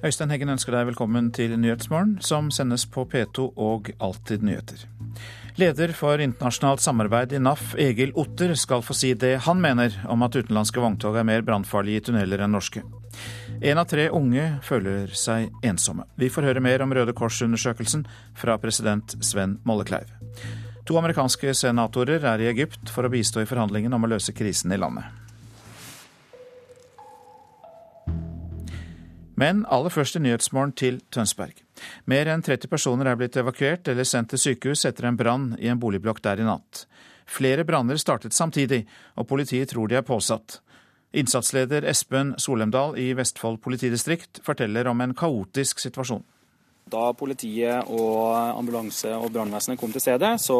Øystein Heggen ønsker deg velkommen til Nyhetsmorgen, som sendes på P2 og Alltid nyheter. Leder for internasjonalt samarbeid i NAF, Egil Otter, skal få si det han mener om at utenlandske vogntog er mer brannfarlige i tunneler enn norske. En av tre unge føler seg ensomme. Vi får høre mer om Røde Kors-undersøkelsen fra president Sven Mollekleiv. To amerikanske senatorer er i Egypt for å bistå i forhandlingene om å løse krisen i landet. Men aller først i Nyhetsmorgen til Tønsberg. Mer enn 30 personer er blitt evakuert eller sendt til sykehus etter en brann i en boligblokk der i natt. Flere branner startet samtidig, og politiet tror de er påsatt. Innsatsleder Espen Solemdal i Vestfold politidistrikt forteller om en kaotisk situasjon. Da politiet og ambulanse og brannvesenet kom til stedet, så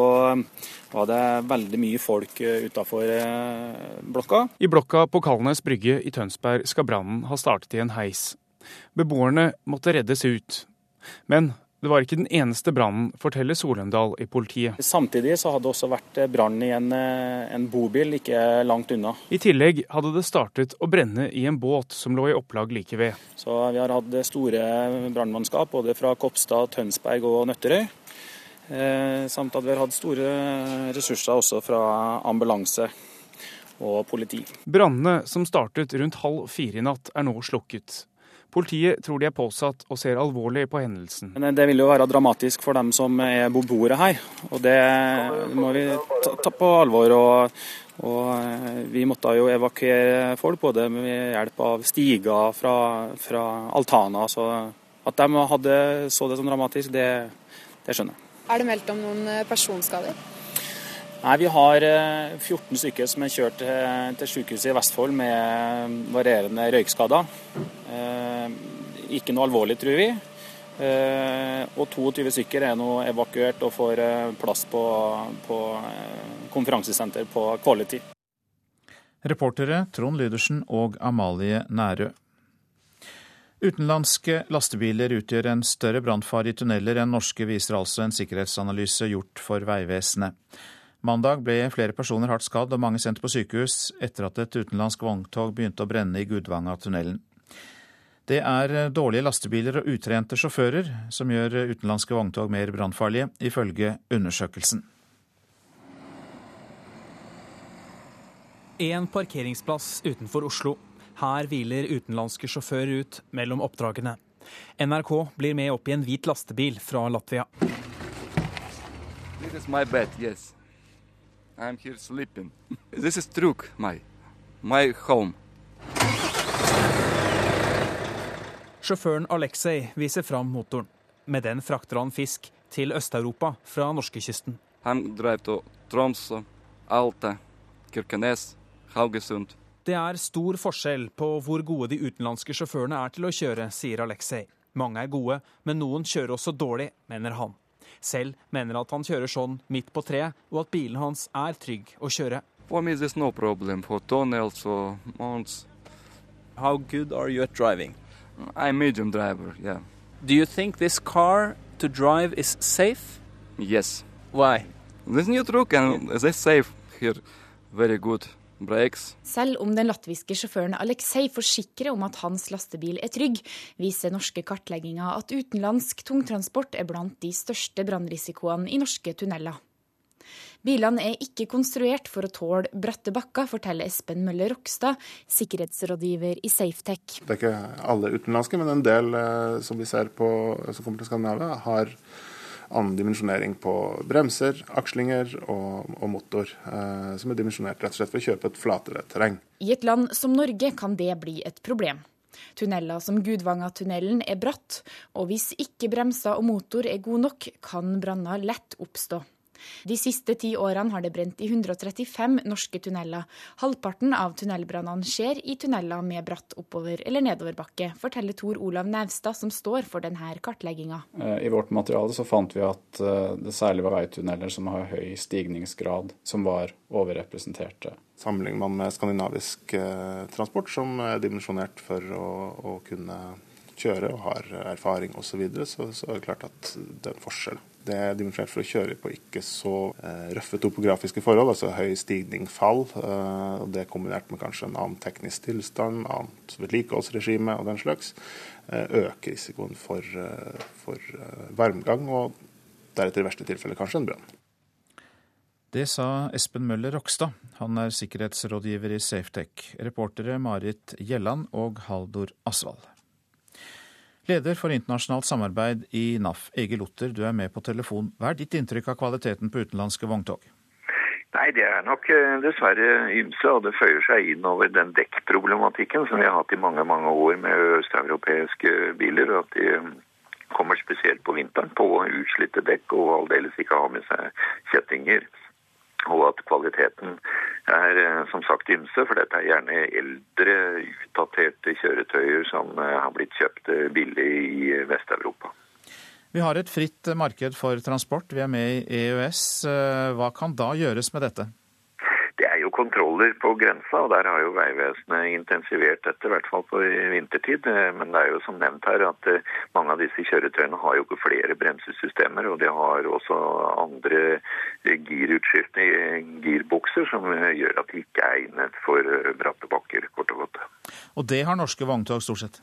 var det veldig mye folk utafor eh, blokka. I blokka på Kalnes brygge i Tønsberg skal brannen ha startet i en heis. Beboerne måtte reddes ut. Men det var ikke den eneste brannen, forteller Solendal i politiet. Samtidig så hadde det også vært brann i en, en, bobil ikke langt unna. I tillegg hadde det startet å brenne i en båt som lå i opplag like ved. Så vi har hatt store brannmannskap både fra Kopstad, Tønsberg og Nøtterøy. Eh, samt at vi har hatt store ressurser også fra ambulanse og politi. Brannene som startet rundt halv fire i natt er nå slukket. Politiet tror de er påsatt og ser alvorlig på hendelsen. Det vil jo være dramatisk for dem som er beboere her, og det må vi ta, ta på alvor. Og, og, eh, vi måtte jo evakuere folk, både med hjelp av stiger fra, fra altaner. Så at de hadde så det som dramatisk, det, det skjønner jeg. Er det meldt om noen eh, personskader? Nei, Vi har 14 eh, stykker som er kjørt til sykehuset i Vestfold med varierende røykskader. Eh, ikke noe alvorlig, tror vi. Eh, og 22 stykker er nå evakuert og får plass på, på konferansesenter på Quality. Reportere Trond Lydersen og Amalie Nærø. Utenlandske lastebiler utgjør en større brannfare i tunneler enn norske, viser altså en sikkerhetsanalyse gjort for Vegvesenet. Mandag ble flere personer hardt skadd og mange sendt på sykehus etter at et utenlandsk vogntog begynte å brenne i Gudvangatunnelen. Det er dårlige lastebiler og utrente sjåfører som gjør utenlandske vogntog mer brannfarlige, ifølge undersøkelsen. En parkeringsplass utenfor Oslo. Her hviler utenlandske sjåfører ut mellom oppdragene. NRK blir med opp i en hvit lastebil fra Latvia. This is my bed, yes. I'm here sleeping. This is Truk, my, my home. Sjåføren Aleksej viser fram motoren. Med den frakter han fisk til Øst-Europa fra norskekysten. Han driver til Tromsø, Alta, Kirkenes, Haugesund. Det er stor forskjell på hvor gode de utenlandske sjåførene er til å kjøre, sier Aleksej. Mange er gode, men noen kjører også dårlig, mener han. Selv mener at han kjører sånn midt på treet, og at bilen hans er trygg å kjøre. For meg er det no problem for tunnels og mounts. How good are you at driving? I'm medium driver, yeah. Do you think this car to drive is safe? Yes. Why? This new truck and they safe here, very good. Selv om den latviske sjåføren Aleksej forsikrer om at hans lastebil er trygg, viser norske kartlegginger at utenlandsk tungtransport er blant de største brannrisikoene i norske tunneler. Bilene er ikke konstruert for å tåle bratte bakker, forteller Espen Møller Rokstad, sikkerhetsrådgiver i Safetec. Det er ikke alle utenlandske, men en del eh, som vi ser på som kommer til Skandinavia, har annen dimensjonering på bremser, akslinger og, og motor, eh, som er dimensjonert rett og slett for å kjøpe et flatere terreng. I et land som Norge kan det bli et problem. Tunneler som Gudvangatunnelen er bratt, og hvis ikke bremser og motor er god nok, kan branner lett oppstå. De siste ti årene har det brent i 135 norske tunneler. Halvparten av tunnelbrannene skjer i tunneler med bratt oppover- eller nedoverbakke, forteller Tor Olav Nevstad, som står for denne kartlegginga. Eh, I vårt materiale så fant vi at eh, det særlig var veitunneler som har høy stigningsgrad, som var overrepresenterte. Sammenligner man med skandinavisk eh, transport, som er dimensjonert for å, å kunne kjøre og har erfaring osv., så, så, så er det klart at det er en forskjell. Det er dimensjonert for å kjøre på ikke så eh, røffe topografiske forhold, altså høy stigning, fall. Eh, det kombinert med kanskje en annen teknisk tilstand, annet vedlikeholdsregime og den slags, eh, øker risikoen for, for varmgang og deretter i verste tilfelle kanskje en brann. Det sa Espen Møller Rokstad. Han er sikkerhetsrådgiver i Safetec. Reportere Marit Gjelland og Haldor Asvald. Leder for internasjonalt samarbeid i NAF, Egil Otter, du er med på telefon. Hva er ditt inntrykk av kvaliteten på utenlandske vogntog? Nei, det er nok eh, dessverre ymse, og det føyer seg inn over den dekkproblematikken som vi har hatt i mange mange år med østeuropeiske biler. og At de kommer spesielt på vinteren på utslitte dekk og aldeles ikke har med seg kjettinger og at kvaliteten er eh, som sagt ymse, for dette er gjerne eldre, utdaterte kjøretøyer som eh, har blitt kjøpt eh, billig i Vest-Europa. Vi har et fritt marked for transport, vi er med i EØS. Hva kan da gjøres med dette? Kontroller på grensa, og der har jo Vegvesenet intensivert dette, i hvert fall på vintertid. Men det er jo som nevnt her at eh, mange av disse kjøretøyene har jo ikke flere bremsesystemer, og de har også andre girutskiftende girbukser som gjør at de ikke er egnet for eh, bratte bakker, kort og godt. Og det har norske vogntog stort sett?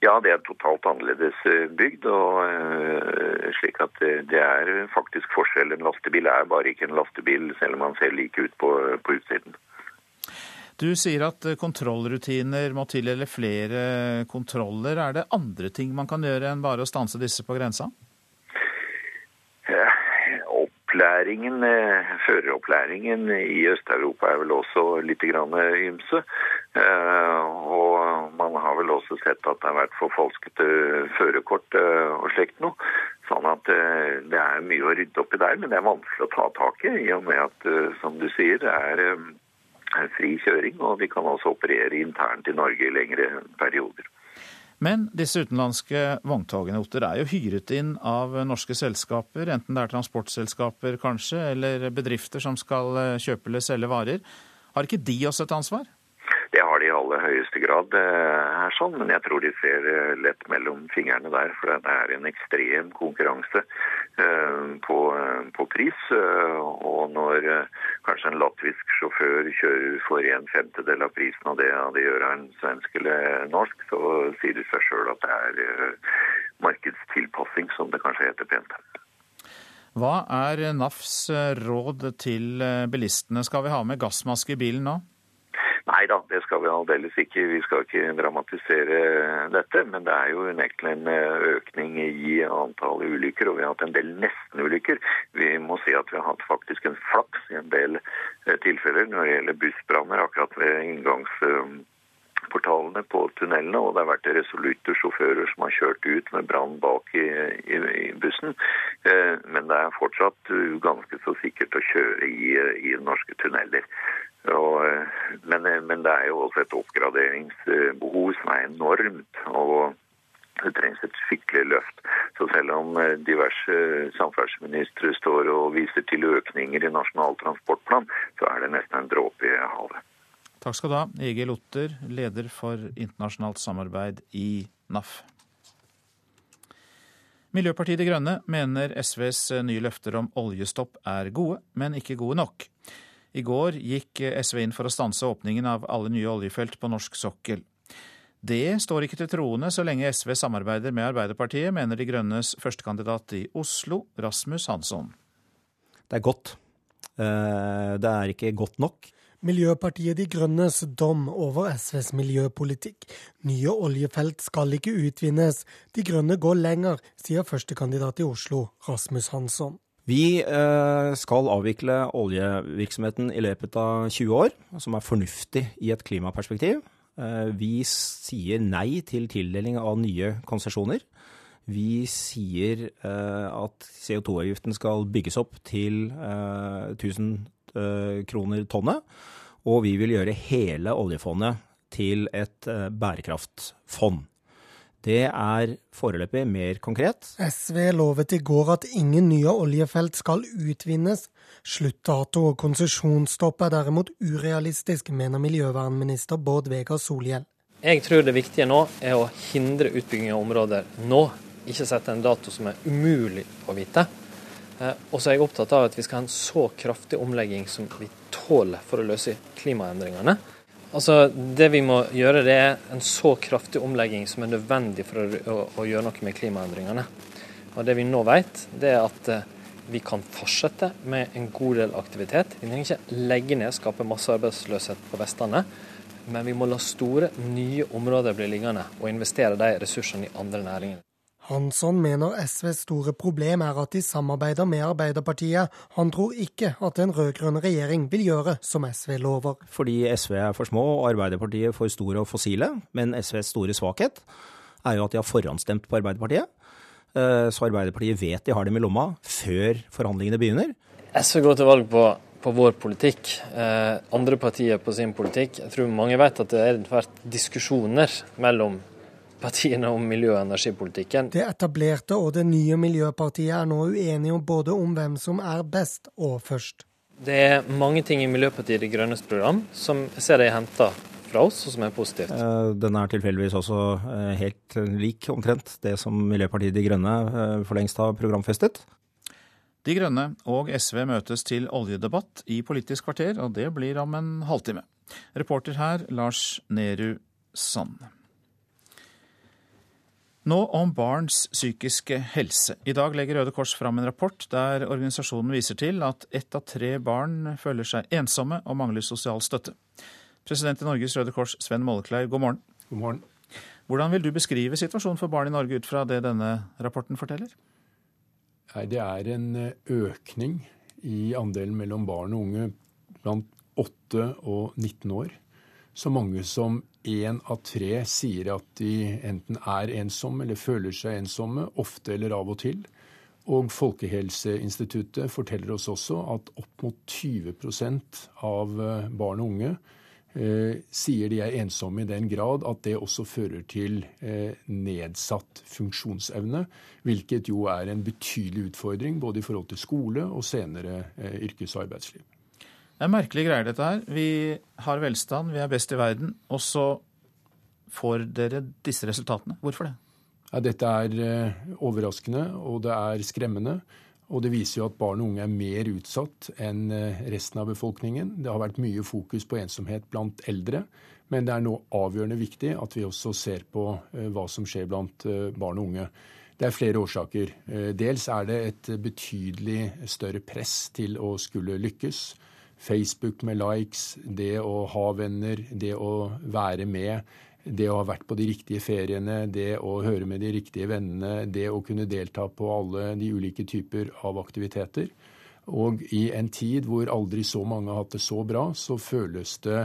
Ja, det er totalt annerledes eh, bygd. og uh, slik at Det er faktisk forskjell. En lastebil er bare ikke en lastebil, selv om man ser like ut på, på utsiden. Du sier at kontrollrutiner må til, eller flere kontroller. Er det andre ting man kan gjøre enn bare å stanse disse på grensa? Opplæringen, Føreropplæringen i Øst-Europa er vel også litt ymse. Og man har vel også sett at det har vært forfalskede førerkort eh, og slikt noe. Sånn at eh, det er mye å rydde opp i der, men det er vanskelig å ta tak i. I og med at, eh, som du sier, det er fri kjøring, og de kan også operere internt i Norge i lengre perioder. Men disse utenlandske vogntogene Otter, er jo hyret inn av norske selskaper, enten det er transportselskaper kanskje, eller bedrifter som skal kjøpe eller selge varer. Har ikke de også et ansvar? Det har de i aller høyeste grad eh, her, sånn, men jeg tror de ser eh, lett mellom fingrene der. For det er en ekstrem konkurranse eh, på, på pris. Og når kanskje en latvisk sjåfør kjører for en femtedel av prisen av det det gjør en svensk eller norsk, så sier det seg sjøl at det er markedstilpassing, som det kanskje heter pent. Hva er NAFs råd til bilistene? Skal vi ha med gassmaske i bilen nå? Nei da, det skal vi aldeles ikke. Vi skal ikke dramatisere dette. Men det er jo unektelig en eh, økning i antallet ulykker, og vi har hatt en del nestenulykker. Vi må si at vi har hatt faktisk en flaks i en del eh, tilfeller når det gjelder bussbranner akkurat ved inngangs portalene på tunnelene, og det har vært resolutte sjåfører som har kjørt ut med brann bak i, i, i, bussen. Eh, men det er fortsatt ganske så sikkert å kjøre i, i norske tunneler. Og, eh, men, eh, men, det er jo også et oppgraderingsbehov som er enormt. og det trengs et skikkelig løft. Så selv om eh, diverse samferdselsministre står og viser til økninger i Nasjonal transportplan, så er det nesten en dråpe i havet. Takk skal du ha, Egil Otter, leder for internasjonalt samarbeid i NAF. Miljøpartiet De Grønne mener SVs nye løfter om oljestopp er gode, men ikke gode nok. I går gikk SV inn for å stanse åpningen av alle nye oljefelt på norsk sokkel. Det står ikke til troende så lenge SV samarbeider med Arbeiderpartiet, mener De Grønnes førstekandidat i Oslo, Rasmus Hansson. Det er godt. Eh, det er ikke godt nok. Miljøpartiet De Grønnes dom over SVs miljøpolitikk. Nye oljefelt skal ikke utvinnes. De Grønne går lenger, sier førstekandidat i Oslo, Rasmus Hansson. Vi eh, skal avvikle oljevirksomheten i løpet av 20 år, som er fornuftig i et klimaperspektiv. Eh, vi sier nei til tildeling av nye konsesjoner. Vi sier eh, at CO2-avgiften skal bygges opp til 1000 kroner tonnet. Og vi vil gjøre hele oljefondet til et bærekraftfond. Det er foreløpig mer konkret. SV lovet i går at ingen nye oljefelt skal utvinnes. Sluttdato og konsesjonsstopp er derimot urealistisk, mener miljøvernminister Bård Vegar Solhjell. Jeg tror det viktige nå er å hindre utbygging av områder nå, ikke sette en dato som er umulig å vite. Eh, og så er jeg opptatt av at vi skal ha en så kraftig omlegging som vi tåler for å løse klimaendringene. Altså, Det vi må gjøre, det er en så kraftig omlegging som er nødvendig for å, å, å gjøre noe med klimaendringene. Og Det vi nå vet, det er at eh, vi kan fortsette med en god del aktivitet. Vi trenger ikke legge ned, skape massearbeidsløshet på Vestlandet. Men vi må la store, nye områder bli liggende, og investere de ressursene i andre næringer. Hansson mener SVs store problem er at de samarbeider med Arbeiderpartiet. Han tror ikke at en rød-grønn regjering vil gjøre som SV lover. Fordi SV er for små og Arbeiderpartiet for store og fossile. Men SVs store svakhet er jo at de har forhåndsstemt på Arbeiderpartiet. Eh, så Arbeiderpartiet vet de har dem i lomma før forhandlingene begynner. SV går til valg på, på vår politikk, eh, andre partier på sin politikk. Jeg tror mange vet at det har vært diskusjoner mellom partiene om miljø- og energipolitikken. Det etablerte og det nye Miljøpartiet er nå uenige om både om hvem som er best og først. Det er mange ting i Miljøpartiet De Grønnes program som jeg ser de henter fra oss, og som er positivt. Eh, den er tilfeldigvis også eh, helt lik omtrent det som Miljøpartiet De Grønne eh, for lengst har programfestet. De Grønne og SV møtes til oljedebatt i Politisk kvarter, og det blir om en halvtime. Reporter her Lars Nehru Sand. Nå om barns psykiske helse. I dag legger Røde Kors fram en rapport der organisasjonen viser til at ett av tre barn føler seg ensomme og mangler sosial støtte. President i Norges Røde Kors, Sven Mollekleiv, god morgen. God morgen. Hvordan vil du beskrive situasjonen for barn i Norge ut fra det denne rapporten forteller? Nei, det er en eh, økning i andelen mellom barn og unge blant 8 og 19 år. Så mange som én av tre sier at de enten er ensomme eller føler seg ensomme, ofte eller av og til. Og Folkehelseinstituttet forteller oss også at opp mot 20 av eh, barn og unge eh, sier de er ensomme i den grad at det også fører til eh, nedsatt funksjonsevne, hvilket jo er en betydelig utfordring både i forhold til skole og senere eh, yrkes- og arbeidsliv. Det er merkelige greier, dette her. Vi har velstand, vi er best i verden, og så får dere disse resultatene. Hvorfor det? Ja, dette er eh, overraskende, og det er skremmende. Og det viser jo at barn og unge er mer utsatt enn eh, resten av befolkningen. Det har vært mye fokus på ensomhet blant eldre, men det er nå avgjørende viktig at vi også ser på eh, hva som skjer blant barn og unge. Det er flere årsaker. Dels er det et betydelig større press til å skulle lykkes. Facebook med likes, det å ha venner, det å være med, det å ha vært på de riktige feriene, det å høre med de riktige vennene, det å kunne delta på alle de ulike typer av aktiviteter. Og i en tid hvor aldri så mange har hatt det så bra, så føles det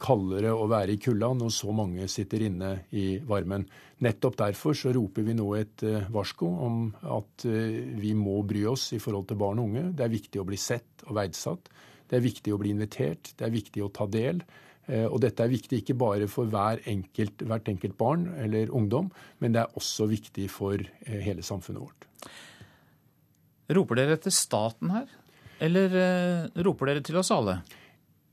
kaldere å være i kulda når så mange sitter inne i varmen. Nettopp derfor så roper vi nå et eh, varsko om at eh, vi må bry oss i forhold til barn og unge. Det er viktig å bli sett og verdsatt. Det er viktig å bli invitert, det er viktig å ta del. Eh, og dette er viktig ikke bare for hver enkelt, hvert enkelt barn eller ungdom, men det er også viktig for eh, hele samfunnet vårt. Roper dere etter staten her, eller eh, roper dere til oss alle?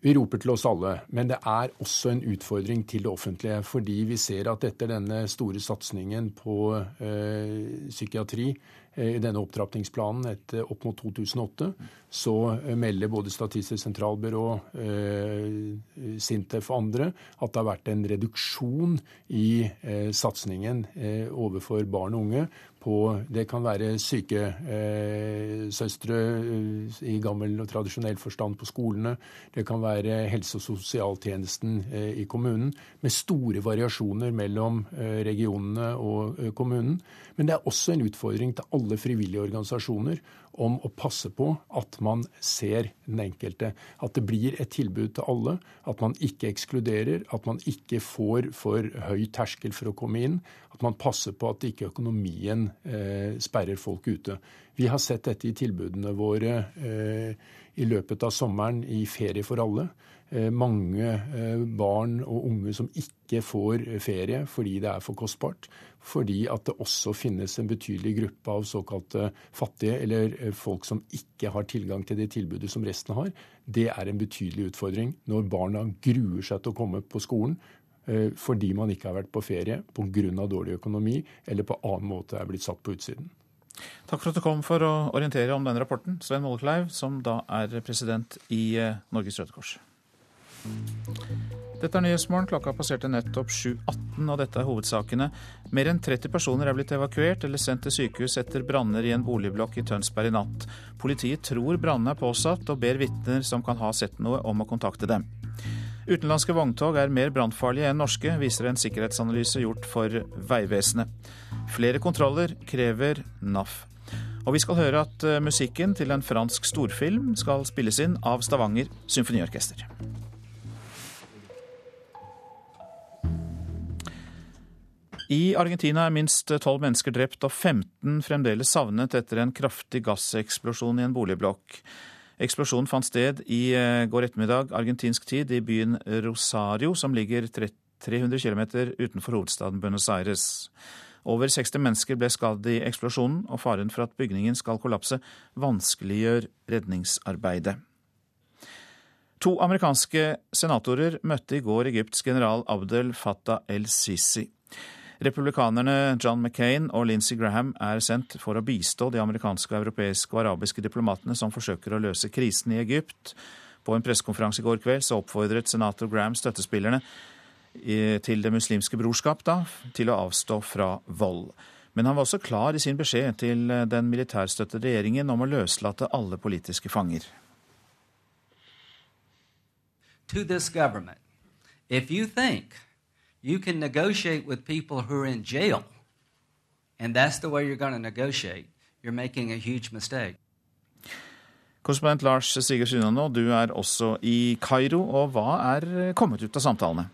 Vi roper til oss alle, men det er også en utfordring til det offentlige. Fordi vi ser at etter denne store satsingen på eh, psykiatri i denne opptrappingsplanen etter opp mot 2008, så eh, melder både Statistisk sentralbyrå, eh, Sintef og andre at det har vært en reduksjon i eh, satsingen eh, overfor barn og unge på Det kan være sykesøstre eh, i gammel og tradisjonell forstand på skolene. Det kan være helse- og sosialtjenesten eh, i kommunen, med store variasjoner mellom eh, regionene og kommunen. Men det er også en utfordring til alle frivillige organisasjoner om å passe på at man ser den enkelte. At det blir et tilbud til alle. At man ikke ekskluderer. At man ikke får for høy terskel for å komme inn. At man passer på at ikke økonomien eh, sperrer folk ute. Vi har sett dette i tilbudene våre eh, i løpet av sommeren i Ferie for alle. Eh, mange eh, barn og unge som ikke får ferie fordi det er for kostbart fordi at det også finnes en betydelig gruppe av såkalte fattige, eller eh, folk som ikke har tilgang til det tilbudet som resten har. Det er en betydelig utfordring når barna gruer seg til å komme på skolen eh, fordi man ikke har vært på ferie pga. dårlig økonomi eller på annen måte er blitt satt på utsiden. Takk for at du kom for å orientere om denne rapporten, Svein Mollekleiv, som da er president i eh, Norges Røde Kors. Dette er Nyhetsmorgen. Klokka passerte nettopp 7.18, og dette er hovedsakene. Mer enn 30 personer er blitt evakuert eller sendt til sykehus etter branner i en boligblokk i Tønsberg i natt. Politiet tror brannene er påsatt, og ber vitner som kan ha sett noe, om å kontakte dem. Utenlandske vogntog er mer brannfarlige enn norske, viser en sikkerhetsanalyse gjort for Vegvesenet. Flere kontroller krever NAF. Og vi skal høre at eh, musikken til en fransk storfilm skal spilles inn av Stavanger symfoniorkester. I Argentina er minst tolv mennesker drept og 15 fremdeles savnet etter en kraftig gasseksplosjon i en boligblokk. Eksplosjonen fant sted i eh, går ettermiddag argentinsk tid i byen Rosario, som ligger 300 km utenfor hovedstaden Buenos Aires. Over 60 mennesker ble skadd i eksplosjonen, og faren for at bygningen skal kollapse, vanskeliggjør redningsarbeidet. To amerikanske senatorer møtte i går Egypts general Abdel Fattah el-Sisi. Republikanerne John McCain og Lindsey Graham er sendt for å bistå de amerikanske, europeiske og arabiske diplomatene som forsøker å løse krisen i Egypt. På en pressekonferanse i går kveld så oppfordret senator Graham støttespillerne til Det muslimske brorskap da, til å avstå fra vold. Men han var også klar i sin beskjed til den militærstøttede regjeringen om å løslate alle politiske fanger. To this government, if you think you can negotiate with people who are in jail, and that's the way you're going to negotiate, you're making a huge mistake. Korrespondent Lars Sigurd Sunano, du er også i Kairo, og hva er kommet ut av samtalene?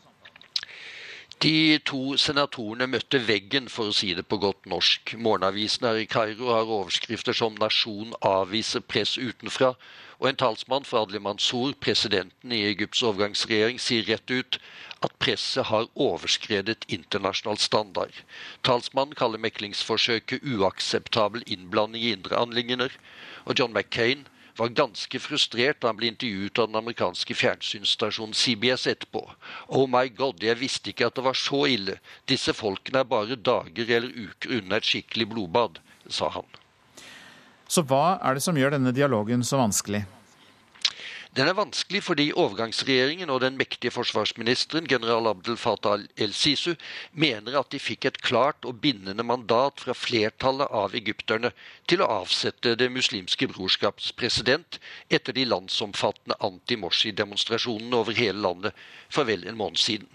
De to senatorene møtte veggen, for å si det på godt norsk. Morgenavisen her i Kairo har overskrifter som 'Nasjon avviser press utenfra', og en talsmann for Adli Mansour, presidenten i Egypts overgangsregjering, sier rett ut at presset har overskredet internasjonal standard. Talsmannen kaller meklingsforsøket uakseptabel innblanding i indre anliggender, og John McCain var ganske frustrert da han ble intervjuet av den amerikanske fjernsynsstasjonen CBS etterpå. Oh my god, jeg visste ikke at det var så ille. Disse folkene er bare dager eller uker unna et skikkelig blodbad, sa han. Så hva er det som gjør denne dialogen så vanskelig? Den er vanskelig fordi overgangsregjeringen og den mektige forsvarsministeren, general Abdel Fattah el-Sisu, mener at de fikk et klart og bindende mandat fra flertallet av egypterne til å avsette Det muslimske brorskaps president etter de landsomfattende anti-Morsi-demonstrasjonene over hele landet for vel en måned siden.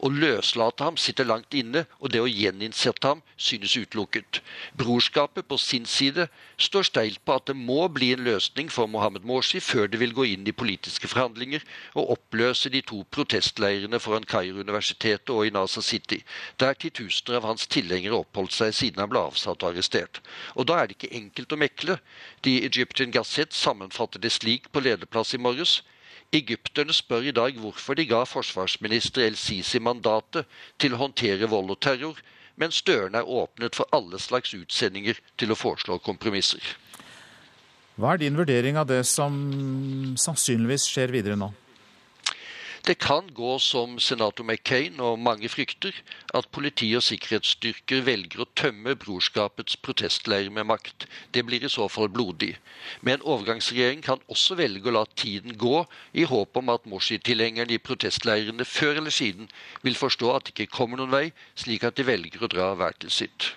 Å løslate ham sitter langt inne, og det å gjeninnsette ham synes utelukket. Brorskapet på sin side står steilt på at det må bli en løsning for Mohammed Morsi før det vil gå inn i politiske forhandlinger og oppløse de to protestleirene foran Kairo-universitetet og i Nasa City, der titusener av hans tilhengere oppholdt seg siden han ble avsatt og arrestert. Og da er det ikke enkelt å mekle. The Egyptian Gazette sammenfatter det slik på lederplass i morges. Egypterne spør i dag hvorfor de ga forsvarsminister El-Sisi mandatet til å håndtere vold og terror, mens dørene er åpnet for alle slags utsendinger til å foreslå kompromisser. Hva er din vurdering av det som sannsynligvis skjer videre nå? Det kan gå som senator McCain og mange frykter, at politi og sikkerhetsstyrker velger å tømme brorskapets protestleirer med makt. Det blir i så fall blodig. Men en overgangsregjering kan også velge å la tiden gå, i håp om at Morsi-tilhengerne i protestleirene før eller siden vil forstå at det ikke kommer noen vei, slik at de velger å dra hver til sitt.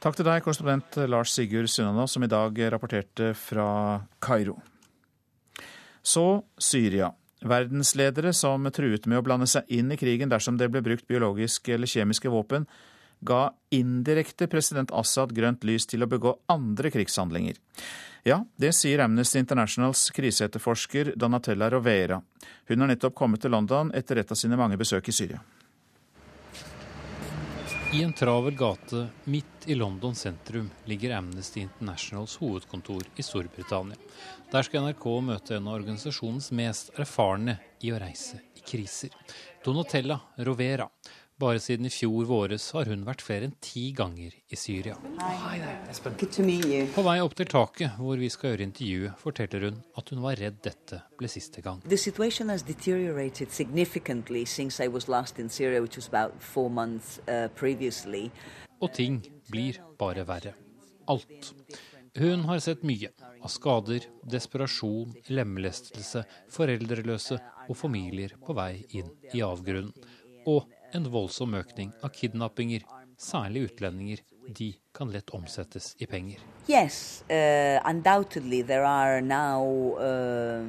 Takk til deg, korrespondent Lars Sigurd Sunnanå, som i dag rapporterte fra Kairo. Så Syria. Verdensledere som truet med å blande seg inn i krigen dersom det ble brukt biologiske eller kjemiske våpen, ga indirekte president Assad grønt lys til å begå andre krigshandlinger. Ja, det sier Amnesty Internationals kriseetterforsker Donatella Rovera. Hun har nettopp kommet til London etter et av sine mange besøk i Syria. I en travel gate midt i London sentrum ligger Amnesty Internationals hovedkontor i Storbritannia. Der skal NRK møte en av organisasjonens mest erfarne i å reise i kriser. Donatella Rovera. Bare siden i fjor våres har hun vært flere enn ti ganger i Syria. På vei opp til taket hvor vi skal gjøre intervjuet, forteller hun at hun var redd dette ble siste gang. Syria, uh, Og ting blir bare verre. alt. Hun har sett mye av skader, desperasjon, lemlestelse, foreldreløse og familier på vei inn i avgrunnen. Og en voldsom økning av kidnappinger, særlig utlendinger. De kan lett omsettes i penger. Yes, uh, undoubtedly there are now uh,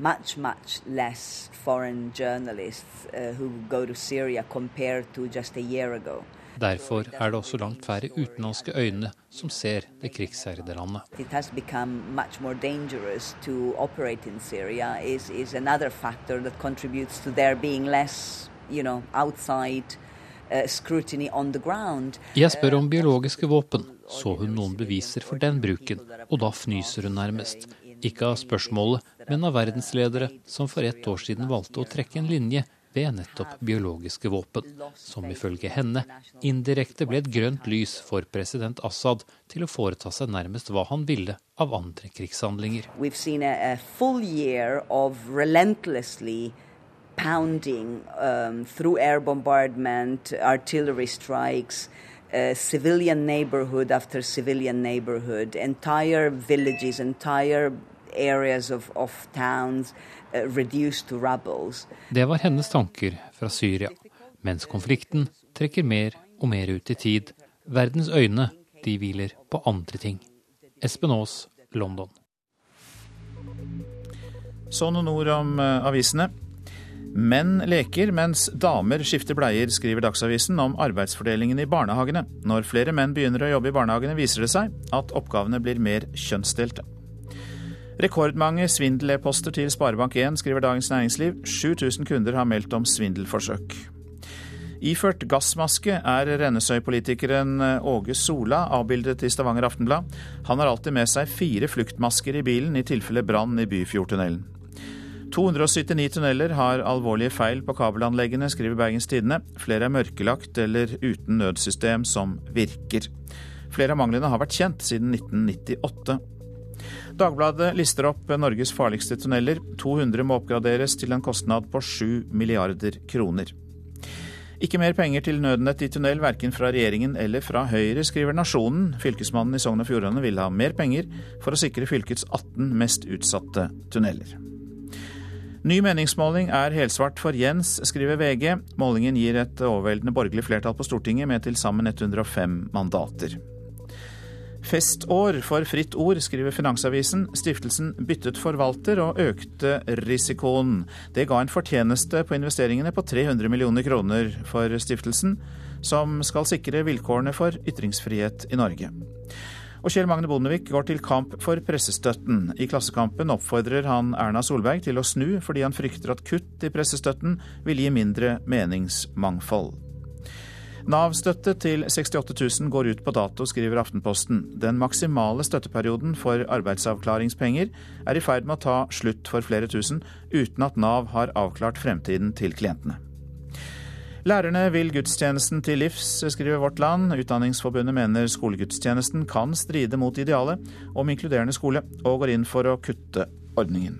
much, much less foreign journalists uh, who go to Syria compared to just a year ago. Derfor er det også langt færre utenlandske øyne som ser det krigsherjede landet. It has become much more dangerous to operate in Syria is, is another factor that contributes to there being less, you know, outside uh, scrutiny on the ground. Jeg spør om biologiske våpen. Så hun noen beviser for den bruken, og da fnyser hun nærmest. Ikke av spørsmålet, men av verdensledere som for ett år siden valgte å trekke en linje ved nettopp biologiske våpen, som ifølge henne indirekte ble et grønt lys for president Assad til å foreta seg nærmest hva han ville av andre krigshandlinger. We've seen a, a full year of relentlessly pounding um, through air bombardment, artillery strikes, uh, civilian neighborhood after civilian neighborhood, entire villages, entire areas of, of towns uh, reduced to rubbles. Det var hennes tanker fra Syria, mens konflikten trekker mer og mer ut i tid. Verdens øyne, de hviler på andre ting. Espen Aas, London. Sånn noen ord om uh, avisene. Menn leker mens damer skifter bleier, skriver Dagsavisen om arbeidsfordelingen i barnehagene. Når flere menn begynner å jobbe i barnehagene, viser det seg at oppgavene blir mer kjønnsdelte. Rekordmange svindel-e-poster til Sparebank1, skriver Dagens Næringsliv. 7000 kunder har meldt om svindelforsøk. Iført gassmaske er Rennesøy-politikeren Åge Sola avbildet i Stavanger Aftenblad. Han har alltid med seg fire fluktmasker i bilen i tilfelle brann i Byfjordtunnelen. 279 tunneler har alvorlige feil på kabelanleggene, skriver Bergens Tidende. Flere er mørkelagt eller uten nødsystem som virker. Flere av manglene har vært kjent siden 1998. Dagbladet lister opp Norges farligste tunneler. 200 må oppgraderes til en kostnad på 7 milliarder kroner. Ikke mer penger til nødnett i tunnel, verken fra regjeringen eller fra Høyre, skriver Nasjonen. Fylkesmannen i Sogn og Fjordane vil ha mer penger for å sikre fylkets 18 mest utsatte tunneler. Ny meningsmåling er helsvart for Jens, skriver VG. Målingen gir et overveldende borgerlig flertall på Stortinget med til sammen 105 mandater. Festår for Fritt Ord, skriver Finansavisen. Stiftelsen byttet forvalter og økte risikoen. Det ga en fortjeneste på investeringene på 300 millioner kroner for stiftelsen, som skal sikre vilkårene for ytringsfrihet i Norge. Og Kjell Magne Bondevik går til kamp for pressestøtten. I Klassekampen oppfordrer han Erna Solberg til å snu, fordi han frykter at kutt i pressestøtten vil gi mindre meningsmangfold. Nav-støtte til 68 000 går ut på dato, skriver Aftenposten. Den maksimale støtteperioden for arbeidsavklaringspenger er i ferd med å ta slutt for flere tusen, uten at Nav har avklart fremtiden til klientene. Lærerne vil gudstjenesten til livs, skriver Vårt Land. Utdanningsforbundet mener skolegudstjenesten kan stride mot idealet om inkluderende skole, og går inn for å kutte ordningen.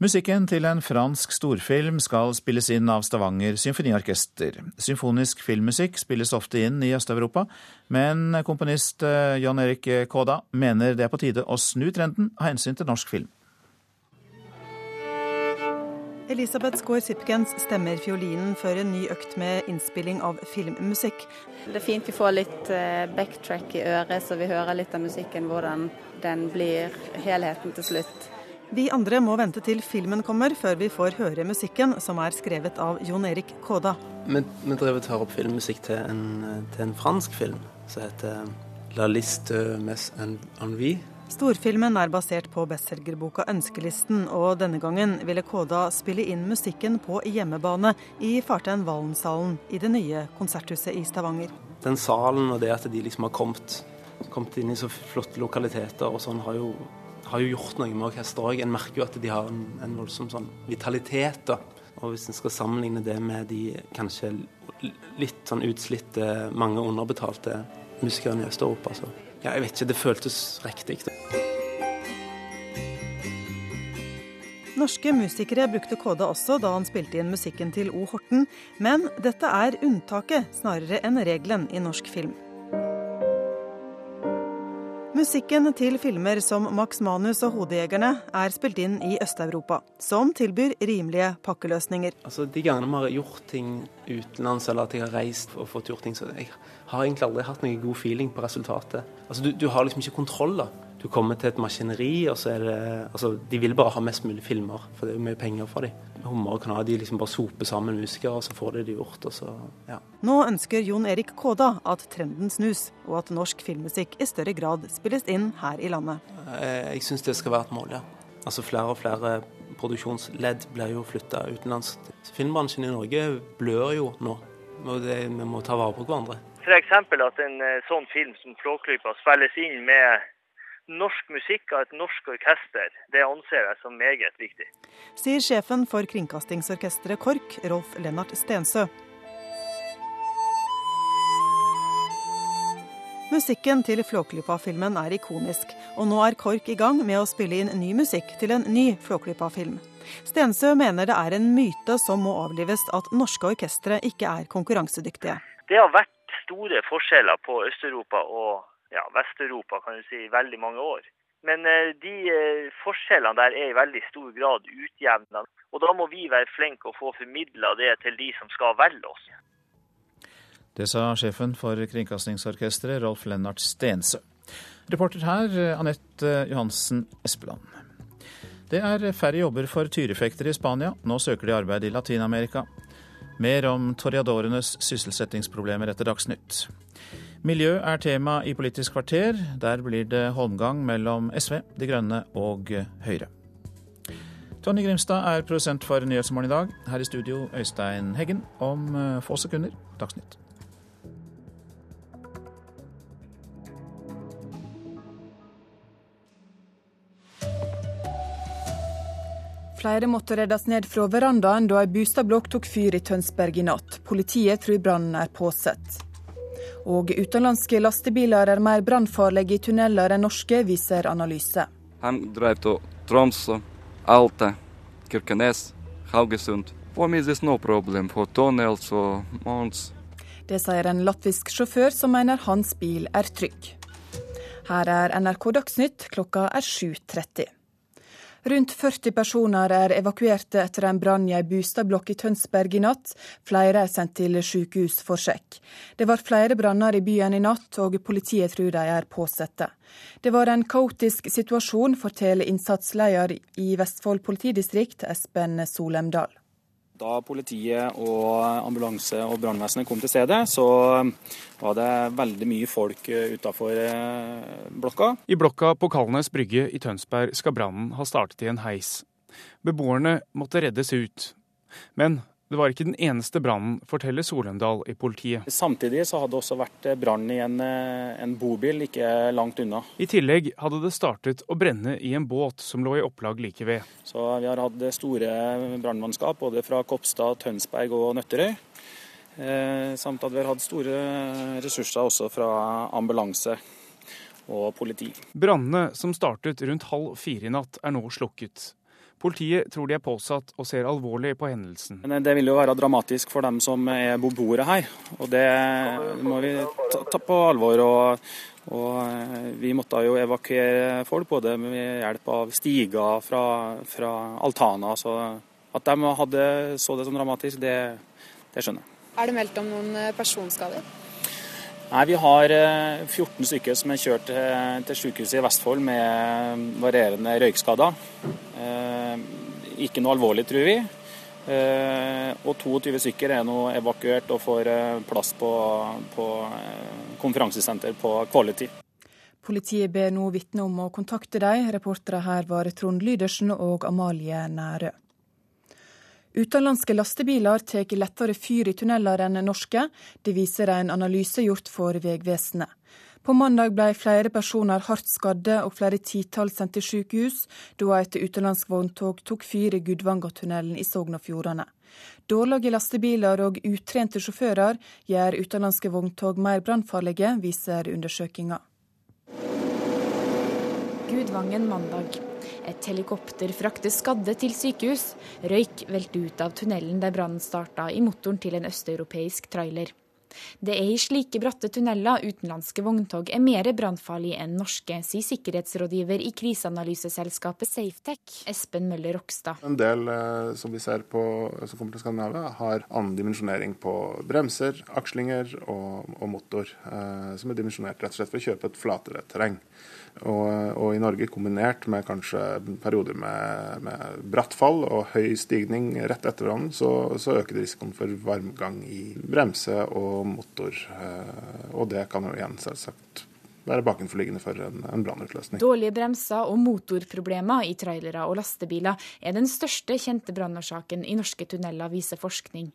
Musikken til en fransk storfilm skal spilles inn av Stavanger symfoniorkester. Symfonisk filmmusikk spilles ofte inn i Øst-Europa, men komponist Jan Erik Kåda mener det er på tide å snu trenden av hensyn til norsk film. Elisabeth Skaar Sipkens stemmer fiolinen før en ny økt med innspilling av filmmusikk. Det er fint vi får litt backtrack i øret, så vi hører litt av musikken, hvordan den blir helheten til slutt. Vi andre må vente til filmen kommer, før vi får høre musikken, som er skrevet av Jon Erik Kåda. Vi, vi drev og tar opp filmmusikk til en, til en fransk film som heter La liste mes envie. Storfilmen er basert på bestselgerboka 'Ønskelisten', og denne gangen ville Koda spille inn musikken på hjemmebane i Fartein Vallensalen i det nye konserthuset i Stavanger. Den salen og det at de liksom har kommet, kommet inn i så flotte lokaliteter og sånn, har jo, har jo gjort noe med orkesteret òg. En merker jo at de har en, en voldsom sånn vitalitet. da. Og hvis en skal sammenligne det med de kanskje litt sånn utslitte, mange underbetalte musikerne i Øst-Europa, så ja, jeg vet ikke, det føltes riktig. Norske musikere brukte Kåda også da han spilte inn musikken til O. Horten, men dette er unntaket snarere enn regelen i norsk film. Musikken til filmer som Max Manus og Hodejegerne er spilt inn i Øst-Europa, som tilbyr rimelige pakkeløsninger. Altså, De gangene vi har gjort ting utenlands, eller at jeg har reist og fått gjort ting, så jeg har egentlig aldri hatt noen god feeling på resultatet. Altså, Du, du har liksom ikke kontroll. da. Du kommer til et maskineri, og så er det Altså, de vil bare ha mest mulig filmer, for det er jo mye penger for dem. Hummer og ha, de liksom bare soper sammen musikere, og så får de det gjort. og så, ja. Nå ønsker Jon Erik Kåda at trenden snus, og at norsk filmmusikk i større grad spilles inn her i landet. Eh, Jeg syns det skal være et mål, ja. Altså Flere og flere produksjonsledd blir jo flytta utenlands. Filmbransjen i Norge blør jo nå. og det, Vi må ta vare på hverandre. F.eks. at en eh, sånn film som Flåklypa spilles inn med norsk musikk av et norsk orkester, det anser jeg som meget viktig. Sier sjefen for kringkastingsorkesteret KORK, Rolf Lennart Stensø. Musikken til Flåklypa-filmen er ikonisk, og nå er KORK i gang med å spille inn ny musikk til en ny Flåklypa-film. Stensø mener det er en myte som må avlives at norske orkestre ikke er konkurransedyktige. Det har vært store forskjeller på Øst-Europa og ja, Vest-Europa kan du si, i veldig mange år. Men eh, de eh, forskjellene der er i veldig stor grad utjevna. Og da må vi være flinke og få formidla det til de som skal velge oss. Det sa sjefen for Kringkastingsorkesteret, Rolf Lennart Stensø. Reporter her, Anette Johansen Espeland. Det er færre jobber for tyrefektere i Spania. Nå søker de arbeid i Latin-Amerika. Mer om toreadorenes sysselsettingsproblemer etter Dagsnytt. Miljø er tema i Politisk kvarter. Der blir det holmgang mellom SV, De Grønne og Høyre. Tonje Grimstad er produsent for Nyhetsmorgen i dag. Her i studio Øystein Heggen. Om få sekunder Dagsnytt. Flere måtte reddes ned fra verandaen da ei bostadblokk tok fyr i Tønsberg i natt. Politiet tror brannen er påsett. Og utenlandske lastebiler er mer brannfarlige i tunneler enn norske, viser analyse. Han drev til Tromsø, Alta, Kirkenes, Haugesund. For meg er det no problem for tunnels og måneder. Det sier en latvisk sjåfør som mener hans bil er trygg. Her er NRK Dagsnytt, klokka er 7.30. Rundt 40 personer er evakuerte etter en brann i ei boligblokk i Tønsberg i natt. Flere er sendt til sykehus for sjekk. Det var flere branner i byen i natt, og politiet tror de er påsette. Det var en kaotisk situasjon, forteller innsatsleder i Vestfold politidistrikt, Espen Solemdal. Da politiet og ambulanse og brannvesenet kom til stedet, så var det veldig mye folk utafor blokka. I blokka på Kalnes brygge i Tønsberg skal brannen ha startet i en heis. Beboerne måtte reddes ut. Men det var ikke den eneste brannen, forteller Solendal i politiet. Samtidig så hadde det også vært brann i en, en, bobil ikke langt unna. I tillegg hadde det startet å brenne i en båt som lå i opplag like ved. Så vi har hatt store brannmannskap både fra Kopstad, Tønsberg og Nøtterøy. Eh, samt at vi har hatt store ressurser også fra ambulanse og politi. Brannene som startet rundt halv fire i natt er nå slukket. Politiet tror de er påsatt og ser alvorlig på hendelsen. Det vil jo være dramatisk for dem som er beboere her, og det må vi ta på alvor. Og, og vi måtte jo evakuere folk, både med hjelp av stiger fra, fra Altana. Så at de hadde så det som dramatisk, det, det skjønner jeg. Er det meldt om noen personskader? Nei, Vi har 14 stykker som er kjørt til sykehuset i Vestfold med varierende røykskader. Ikke noe alvorlig, tror vi. Og 22 stykker er nå evakuert og får plass på, på konferansesenter på Quality. Politiet ber nå vitner om å kontakte dem. Reportere her var Trond Lydersen og Amalie Nærø. Utenlandske lastebiler tar lettere fyr i tunneler enn norske. Det viser en analyse gjort for Vegvesenet. På mandag ble flere personer hardt skadde og flere titalls sendt til sykehus da et utenlandsk vogntog tok fyr i Gudvangatunnelen i Sogn og Fjordane. Dårlige lastebiler og utrente sjåfører gjør utenlandske vogntog mer brannfarlige, viser undersøkelsen. Gudvangen mandag. Et helikopter frakter skadde til sykehus. Røyk velter ut av tunnelen der brannen starta i motoren til en østeuropeisk trailer. Det er i slike bratte tunneler utenlandske vogntog er mer brannfarlige enn norske, sier sikkerhetsrådgiver i kriseanalyseselskapet Safetech, Espen Møller Rokstad. En del eh, som vi ser på som kommer til Skandinavia, har annen dimensjonering på bremser, akslinger og, og motor, eh, som er dimensjonert rett og slett for å kjøpe et flatere terreng. Og, og, i Norge kombinert med kanskje perioder med, med bratt fall og høy stigning rett etter hverandre, så, så, øker det risikoen for varmgang i bremse og motor. Eh, og det kan jo igjen selvsagt være bakenforliggende for en, en brannutløsning. Dårlige bremser og motorproblemer i trailere og lastebiler er den største kjente brannårsaken i norske tunneler, viser forskning.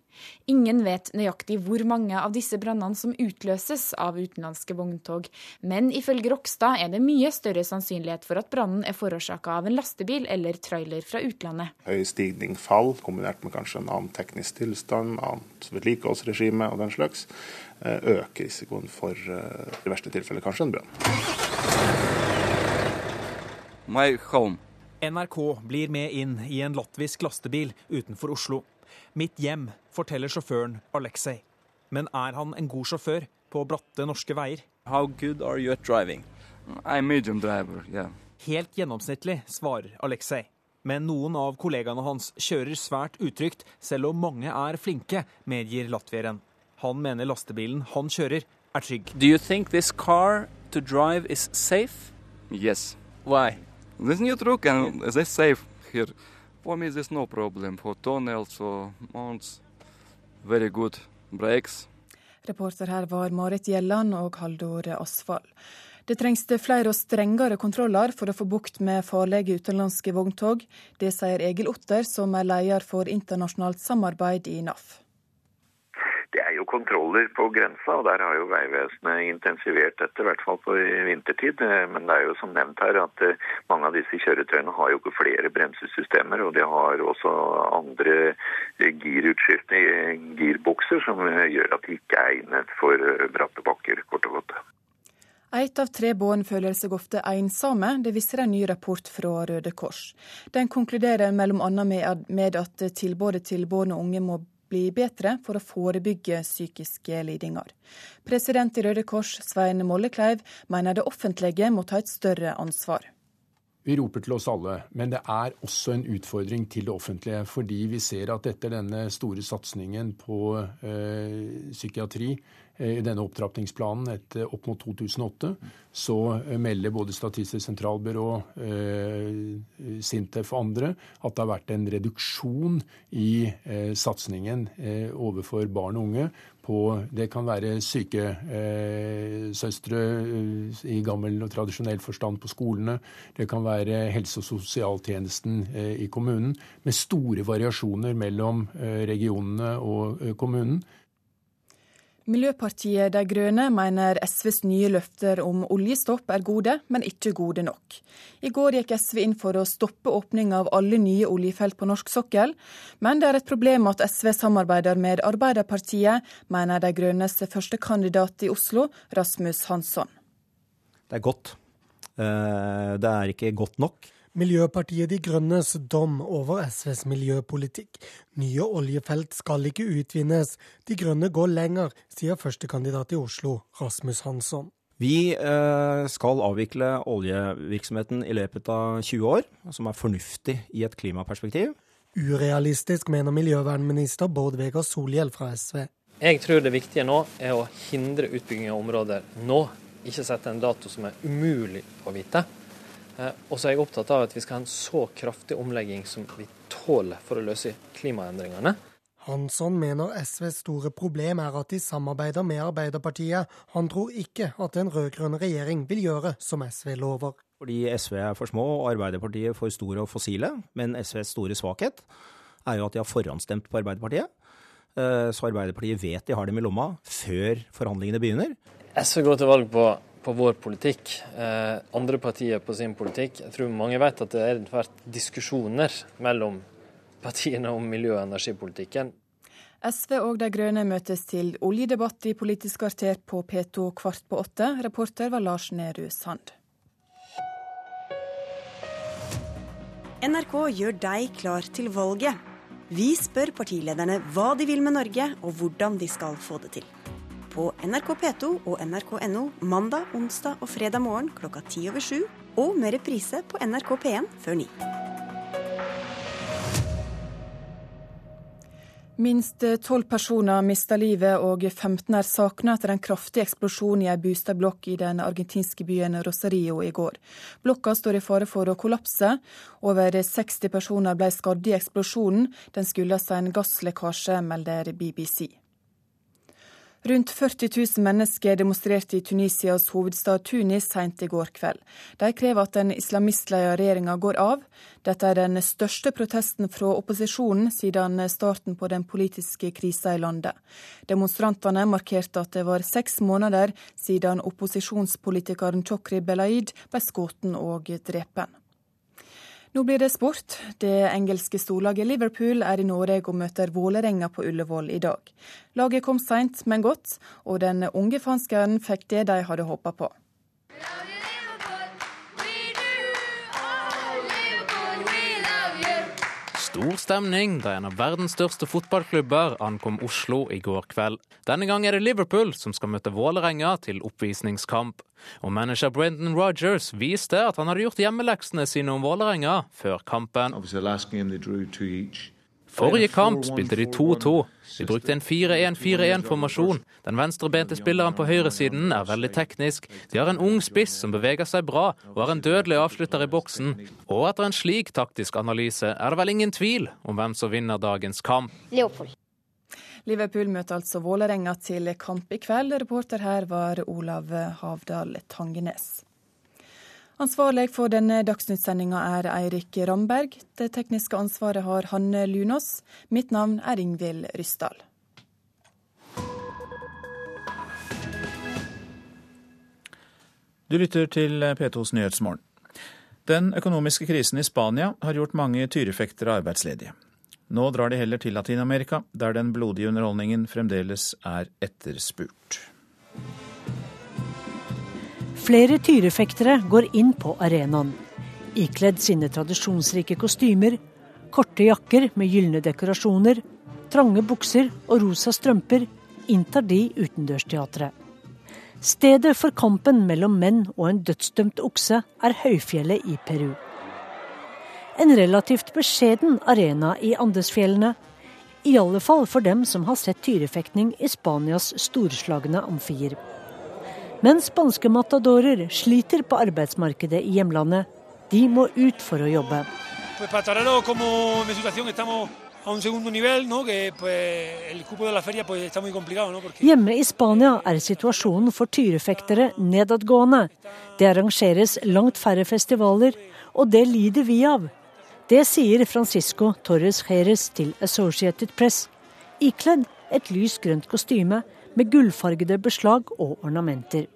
Ingen vet nøyaktig hvor mange av disse brannene som utløses av utenlandske vogntog, men ifølge Rokstad er det mye større sannsynlighet for at brannen er forårsaka av en lastebil eller trailer fra utlandet. Høy stigning, fall, kombinert med kanskje en annen teknisk tilstand, annet vedlikeholdsregime og den slags øke risikoen for eh, i verste tilfelle kanskje en brann. NRK blir med inn i en latvisk lastebil utenfor Oslo. Mitt hjem, forteller sjåføren Alexei. Men er han en god sjåfør på bratte norske veier? How good are you at driving? I'm medium driver, yeah. Helt gjennomsnittlig, svarer Alexei. Men noen av kollegaene hans kjører svært utrygt, selv om mange er flinke, medgir latvieren. Han mener lastebilen han kjører, er trygg. Do you think this car to drive is safe? Yes. Why? This new truck and is safe here. For me, there's no problem. For tunnels or mounts, very good brakes. Reporter her var Marit Gjelland og Haldor Asfall. Det trengs flere og strengere kontroller for å få bukt med farlige utenlandske vogntog. Det sier Egil Otter, som er leder for internasjonalt samarbeid i NAF. Det er jo kontroller på grensa, og der har jo Vegvesenet intensivert dette, i hvert fall på vintertid. Men det er jo som nevnt her at eh, mange av disse kjøretøyene har jo ikke flere bremsesystemer, og de har også andre girutskiftende girbokser som gjør at de ikke er egnet for eh, bratte bakker, kort og godt. Ett av tre barn føler seg ofte ensomme, det viser en ny rapport fra Røde Kors. Den konkluderer bl.a. med at tilbudet til barn og unge må bli bedre for å forebygge psykiske lidinger. President i Røde Kors, Svein Mollekleiv, mener det offentlige må ta et større ansvar. Vi roper til oss alle, men det er også en utfordring til det offentlige. Fordi vi ser at etter denne store satsingen på øh, psykiatri, i denne opptrappingsplanen etter opp mot 2008, så eh, melder både Statistisk sentralbyrå, eh, Sintef og andre at det har vært en reduksjon i satsingen overfor barn og unge på Det kan være sykesøstre i gammel og tradisjonell forstand på skolene. Det kan være helse- og sosialtjenesten i kommunen, med store variasjoner mellom regionene og kommunen. Miljøpartiet De Grønne mener SVs nye løfter om oljestopp er gode, men ikke gode nok. I går gikk SV inn for å stoppe åpning av alle nye oljefelt på norsk sokkel, men det er et problem at SV samarbeider med Arbeiderpartiet, mener De Grønnes førstekandidat i Oslo, Rasmus Hansson. Det er godt. Eh, det er ikke godt nok. Miljøpartiet De Grønnes dom over SVs miljøpolitikk. Nye oljefelt skal ikke utvinnes. De Grønne går lenger, sier førstekandidat i Oslo, Rasmus Hansson. Vi eh, skal avvikle oljevirksomheten i løpet av 20 år, som er fornuftig i et klimaperspektiv. Urealistisk, mener miljøvernminister Bård Vegar Solhjell fra SV. Jeg tror det viktige nå er å hindre utbygging av områder nå, ikke sette en dato som er umulig å vite. Eh, og så er jeg opptatt av at vi skal ha en så kraftig omlegging som vi tåler for å løse klimaendringene. Hansson mener SVs store problem er at de samarbeider med Arbeiderpartiet. Han tror ikke at en rød-grønn regjering vil gjøre som SV lover. Fordi SV er for små og Arbeiderpartiet for store og fossile. Men SVs store svakhet er jo at de har forhåndsstemt på Arbeiderpartiet. Eh, så Arbeiderpartiet vet de har dem i lomma før forhandlingene begynner. SV går til valg på på vår politikk, eh, andre partier på sin politikk. Jeg tror mange vet at det har vært diskusjoner mellom partiene om miljø- og energipolitikken. SV og De Grønne møtes til oljedebatt i Politisk kvarter på P2 kvart på åtte. Reporter var Lars Nehru Sand. NRK gjør deg klar til valget. Vi spør partilederne hva de vil med Norge, og hvordan de skal få det til. På NRK P2 og nrk.no mandag, onsdag og fredag morgen klokka ti over sju, og med reprise på NRK P1 før ni. Minst tolv personer mista livet og 15 er savna etter en kraftig eksplosjon i ei boligblokk i den argentinske byen Rosario i går. Blokka står i fare for å kollapse. Over 60 personer ble skadd i eksplosjonen. Den skyldes en gasslekkasje, melder BBC. Rundt 40 000 mennesker demonstrerte i Tunisias hovedstad Tunis sent i går kveld. De krever at den islamistleia regjeringa går av. Dette er den største protesten fra opposisjonen siden starten på den politiske krisa i landet. Demonstrantene markerte at det var seks måneder siden opposisjonspolitikeren Chokri Belaid ble skutt og drepen. Nå blir det sport. Det engelske storlaget Liverpool er i Norge og møter Vålerenga på Ullevål i dag. Laget kom seint, men godt, og den unge fanskeren fikk det de hadde håpa på. Stor stemning da en av verdens største fotballklubber ankom Oslo i går kveld. Denne gang er det Liverpool som skal møte Vålerenga til oppvisningskamp. Og manager Brendan Rogers viste at han hadde gjort hjemmeleksene sine om Vålerenga før kampen. Forrige kamp spilte de 2-2. De brukte en 4-1-4-1-formasjon. Den venstrebente spilleren på høyresiden er veldig teknisk. De har en ung spiss som beveger seg bra, og har en dødelig avslutter i boksen. Og etter en slik taktisk analyse er det vel ingen tvil om hvem som vinner dagens kamp. Leopold. Liverpool møter altså Vålerenga til kamp i kveld. Reporter her var Olav Havdal Tangenes. Ansvarlig for denne dagsnyttsendinga er Eirik Ramberg. Det tekniske ansvaret har Hanne Lunås. Mitt navn er Ingvild Ryssdal. Du lytter til P2s Nyhetsmorgen. Den økonomiske krisen i Spania har gjort mange tyrefektere arbeidsledige. Nå drar de heller til Latin-Amerika, der den blodige underholdningen fremdeles er etterspurt. Flere tyrefektere går inn på arenaen. Ikledd sine tradisjonsrike kostymer, korte jakker med gylne dekorasjoner, trange bukser og rosa strømper inntar de utendørsteatret. Stedet for kampen mellom menn og en dødsdømt okse er høyfjellet i Peru. En relativt beskjeden arena i Andesfjellene, i alle fall for dem som har sett tyrefektning i Spanias storslagne amfier. Men spanske matadorer sliter på arbeidsmarkedet i hjemlandet. De må ut for å jobbe. Hjemme i Spania er situasjonen for tyrefektere nedadgående. Det arrangeres langt færre festivaler, og det lider vi av. Det sier Francisco Torres Jerez til Associated Press, ikledd et lys grønt kostyme med gullfargede beslag og ornamenter.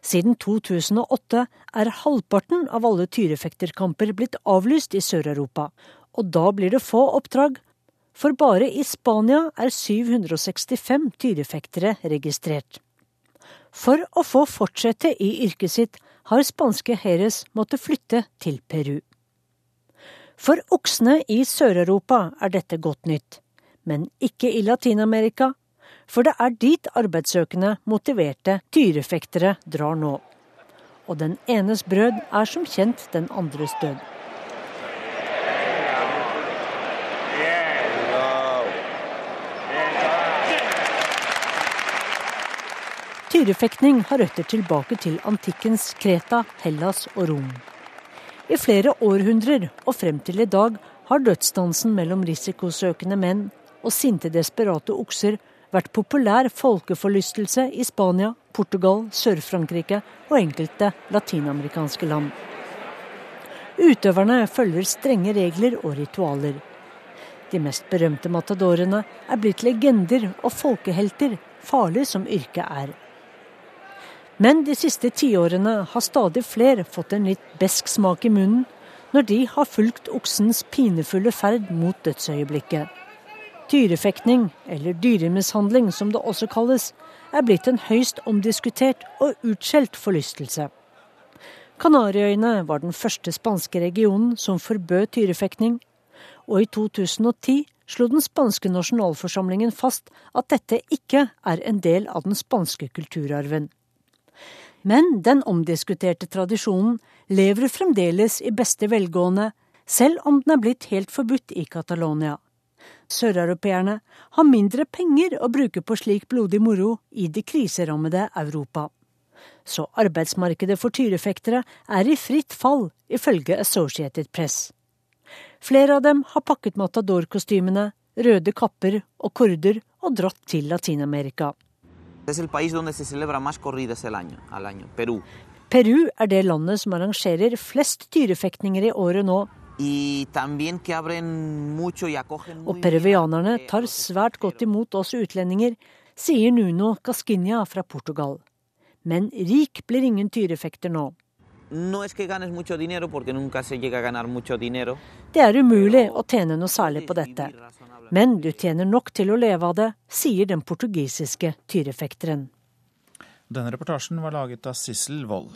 Siden 2008 er halvparten av alle tyrefekterkamper blitt avlyst i Sør-Europa, og da blir det få oppdrag. For bare i Spania er 765 tyrefektere registrert. For å få fortsette i yrket sitt har spanske Heres måttet flytte til Peru. For oksene i Sør-Europa er dette godt nytt, men ikke i Latin-Amerika, for det er dit arbeidssøkende, motiverte tyrefektere drar nå. Og den enes brød er som kjent den andres død. Tyrefektning har røtter tilbake til antikkens Kreta, Hellas og Rom. I flere århundrer og frem til i dag har dødsdansen mellom risikosøkende menn og sinte, desperate okser vært populær folkeforlystelse i Spania, Portugal, Sør-Frankrike og enkelte latinamerikanske land. Utøverne følger strenge regler og ritualer. De mest berømte matadorene er blitt legender og folkehelter, farlig som yrket er. Men de siste tiårene har stadig flere fått en litt besk smak i munnen når de har fulgt oksens pinefulle ferd mot dødsøyeblikket. Tyrefekting, eller dyremishandling som det også kalles, er blitt en høyst omdiskutert og utskjelt forlystelse. Kanariøyene var den første spanske regionen som forbød tyrefekting, og i 2010 slo den spanske nasjonalforsamlingen fast at dette ikke er en del av den spanske kulturarven. Men den omdiskuterte tradisjonen lever fremdeles i beste velgående, selv om den er blitt helt forbudt i Catalonia. Søreuropeerne har mindre penger å bruke på slik blodig moro i det kriserammede Europa. Så arbeidsmarkedet for tyrefektere er i fritt fall, ifølge Associated Press. Flere av dem har pakket matadorkostymene, røde kapper og korder og dratt til Latin-Amerika. Peru er det landet som arrangerer flest tyrefektninger i året nå. Og peruvianerne tar svært godt imot oss utlendinger, sier Nuno Cascinha fra Portugal. Men rik blir ingen tyrefekter nå. Det er umulig å tjene noe særlig på dette. Men du tjener nok til å leve av det, sier den portugisiske tyrefekteren. Denne reportasjen var laget av Sissel Wold.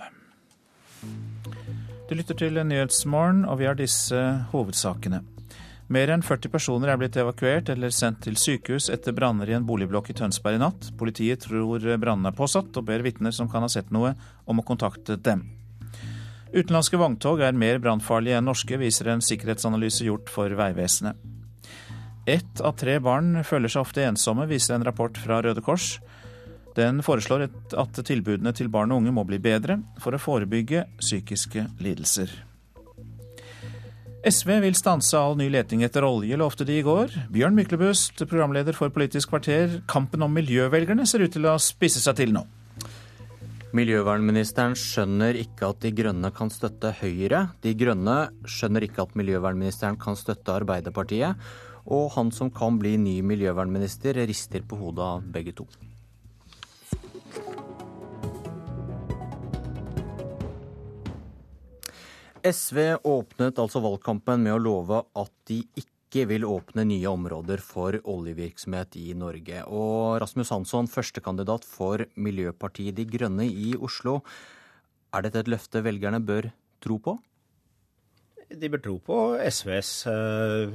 Du lytter til Nyhetsmorgen, og vi har disse hovedsakene. Mer enn 40 personer er blitt evakuert eller sendt til sykehus etter branner i en boligblokk i Tønsberg i natt. Politiet tror brannen er påsatt, og ber vitner som kan ha sett noe, om å kontakte dem. Utenlandske vogntog er mer brannfarlige enn norske, viser en sikkerhetsanalyse gjort for Vegvesenet. Ett av tre barn føler seg ofte ensomme, viser en rapport fra Røde Kors. Den foreslår at tilbudene til barn og unge må bli bedre for å forebygge psykiske lidelser. SV vil stanse all ny leting etter olje, lovte de i går. Bjørn Myklebust, programleder for Politisk kvarter. Kampen om miljøvelgerne ser ut til å spisse seg til nå. Miljøvernministeren skjønner ikke at De grønne kan støtte Høyre. De grønne skjønner ikke at miljøvernministeren kan støtte Arbeiderpartiet. Og han som kan bli ny miljøvernminister, rister på hodet av begge to. SV åpnet altså valgkampen med å love at de ikke vil åpne nye områder for oljevirksomhet i Norge. Og Rasmus Hansson, førstekandidat for Miljøpartiet De Grønne i Oslo. Er dette et løfte velgerne bør tro på? De bør tro på SVs uh,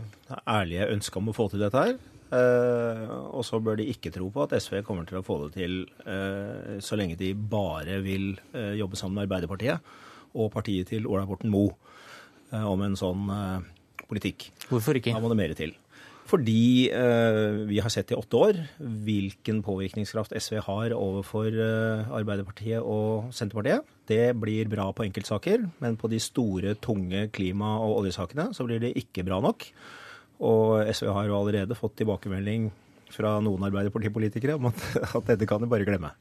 ærlige ønske om å få til dette her. Uh, og så bør de ikke tro på at SV kommer til å få det til uh, så lenge de bare vil jobbe sammen med Arbeiderpartiet og partiet til Ola Borten Moe om en sånn politikk. Hvorfor ikke? Da må det mer til. Fordi eh, vi har sett i åtte år hvilken påvirkningskraft SV har overfor eh, Arbeiderpartiet og Senterpartiet. Det blir bra på enkeltsaker, men på de store, tunge klima- og oljesakene så blir det ikke bra nok. Og SV har jo allerede fått tilbakemelding fra noen Arbeiderpartipolitikere om at, at dette kan de bare glemme.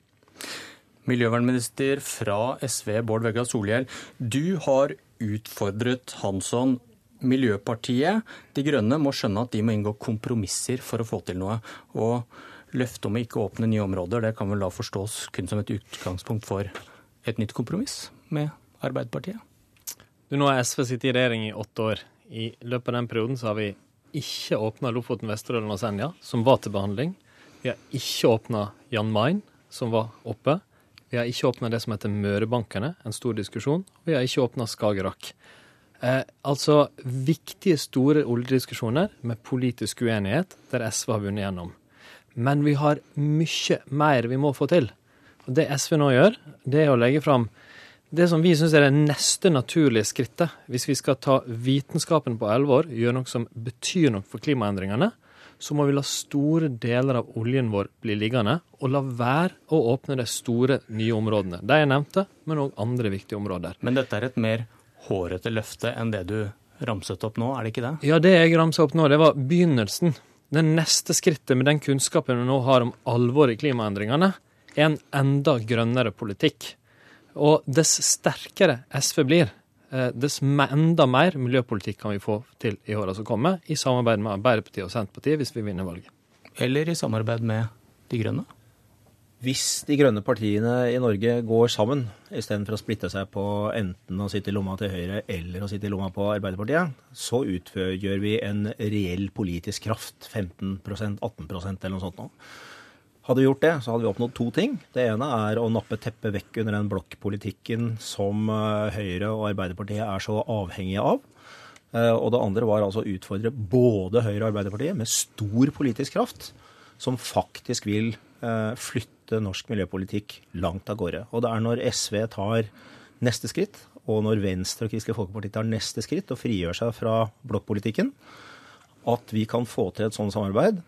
Miljøvernminister fra SV, Bård Vegar Solhjell. Du har utfordret Hansson Miljøpartiet De Grønne må skjønne at de må inngå kompromisser for å få til noe. Og løftet om å ikke åpne nye områder, det kan vel da forstås kun som et utgangspunkt for et nytt kompromiss med Arbeiderpartiet? Du, nå har SV sittet i regjering i åtte år. I løpet av den perioden så har vi ikke åpna Lofoten, Vesterålen og Senja, som var til behandling. Vi har ikke åpna Jan Mayen, som var oppe. Vi har ikke åpna det som heter Mørebankene, en stor diskusjon. Vi har ikke åpna Skagerrak. Eh, altså viktige, store oljediskusjoner med politisk uenighet, der SV har vunnet gjennom. Men vi har mye mer vi må få til. Og Det SV nå gjør, det er å legge fram det som vi syns er det neste naturlige skrittet. Hvis vi skal ta vitenskapen på alvor, gjøre noe som betyr noe for klimaendringene, så må vi la store deler av oljen vår bli liggende, og la være å åpne de store, nye områdene. De jeg nevnte, men òg andre viktige områder. Men dette er et mer hårete løfte enn det du ramset opp nå, er det ikke det? Ja, det jeg ramsa opp nå, det var begynnelsen. Det neste skrittet med den kunnskapen vi nå har om alvoret i klimaendringene, er en enda grønnere politikk. Og dess sterkere SV blir, dess enda mer miljøpolitikk kan vi få til i åra som kommer, i samarbeid med Arbeiderpartiet og Senterpartiet hvis vi vinner valget. Eller i samarbeid med De Grønne? Hvis de grønne partiene i Norge går sammen, istedenfor å splitte seg på enten å sitte i lomma til Høyre eller å sitte i lomma på Arbeiderpartiet, så utgjør vi en reell politisk kraft. 15% 18% eller noe sånt nå. Hadde vi gjort det, så hadde vi oppnådd to ting. Det ene er å nappe teppet vekk under den blokkpolitikken som eh, Høyre og Arbeiderpartiet er så avhengige av. Eh, og det andre var altså å utfordre både Høyre og Arbeiderpartiet med stor politisk kraft, som faktisk vil eh, flytte norsk miljøpolitikk langt av gårde. Og det er når SV tar neste skritt, og når Venstre og Kristelig Folkeparti tar neste skritt og frigjør seg fra blokkpolitikken, at vi kan få til et sånt samarbeid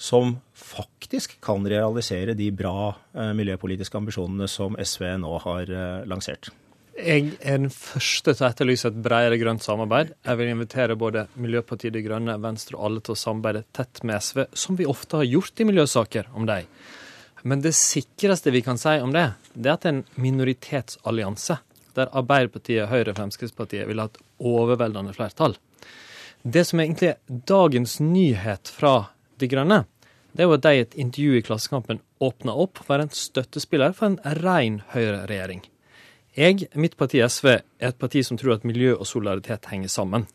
som faktisk kan realisere de bra eh, miljøpolitiske ambisjonene som SV nå har eh, lansert. Jeg er den første til å etterlyse et bredere grønt samarbeid. Jeg vil invitere både Miljøpartiet De Grønne, Venstre og alle til å samarbeide tett med SV, som vi ofte har gjort i miljøsaker om dem. Men det sikreste vi kan si om det, det er at det er en minoritetsallianse, der Arbeiderpartiet, Høyre og Fremskrittspartiet vil ha et overveldende flertall. Det som egentlig er dagens nyhet fra de Grønne, det jo at de i et intervju i Klassekampen åpna opp for å være en støttespiller for en ren høyreregjering. Jeg, mitt parti SV, er et parti som tror at miljø og solidaritet henger sammen.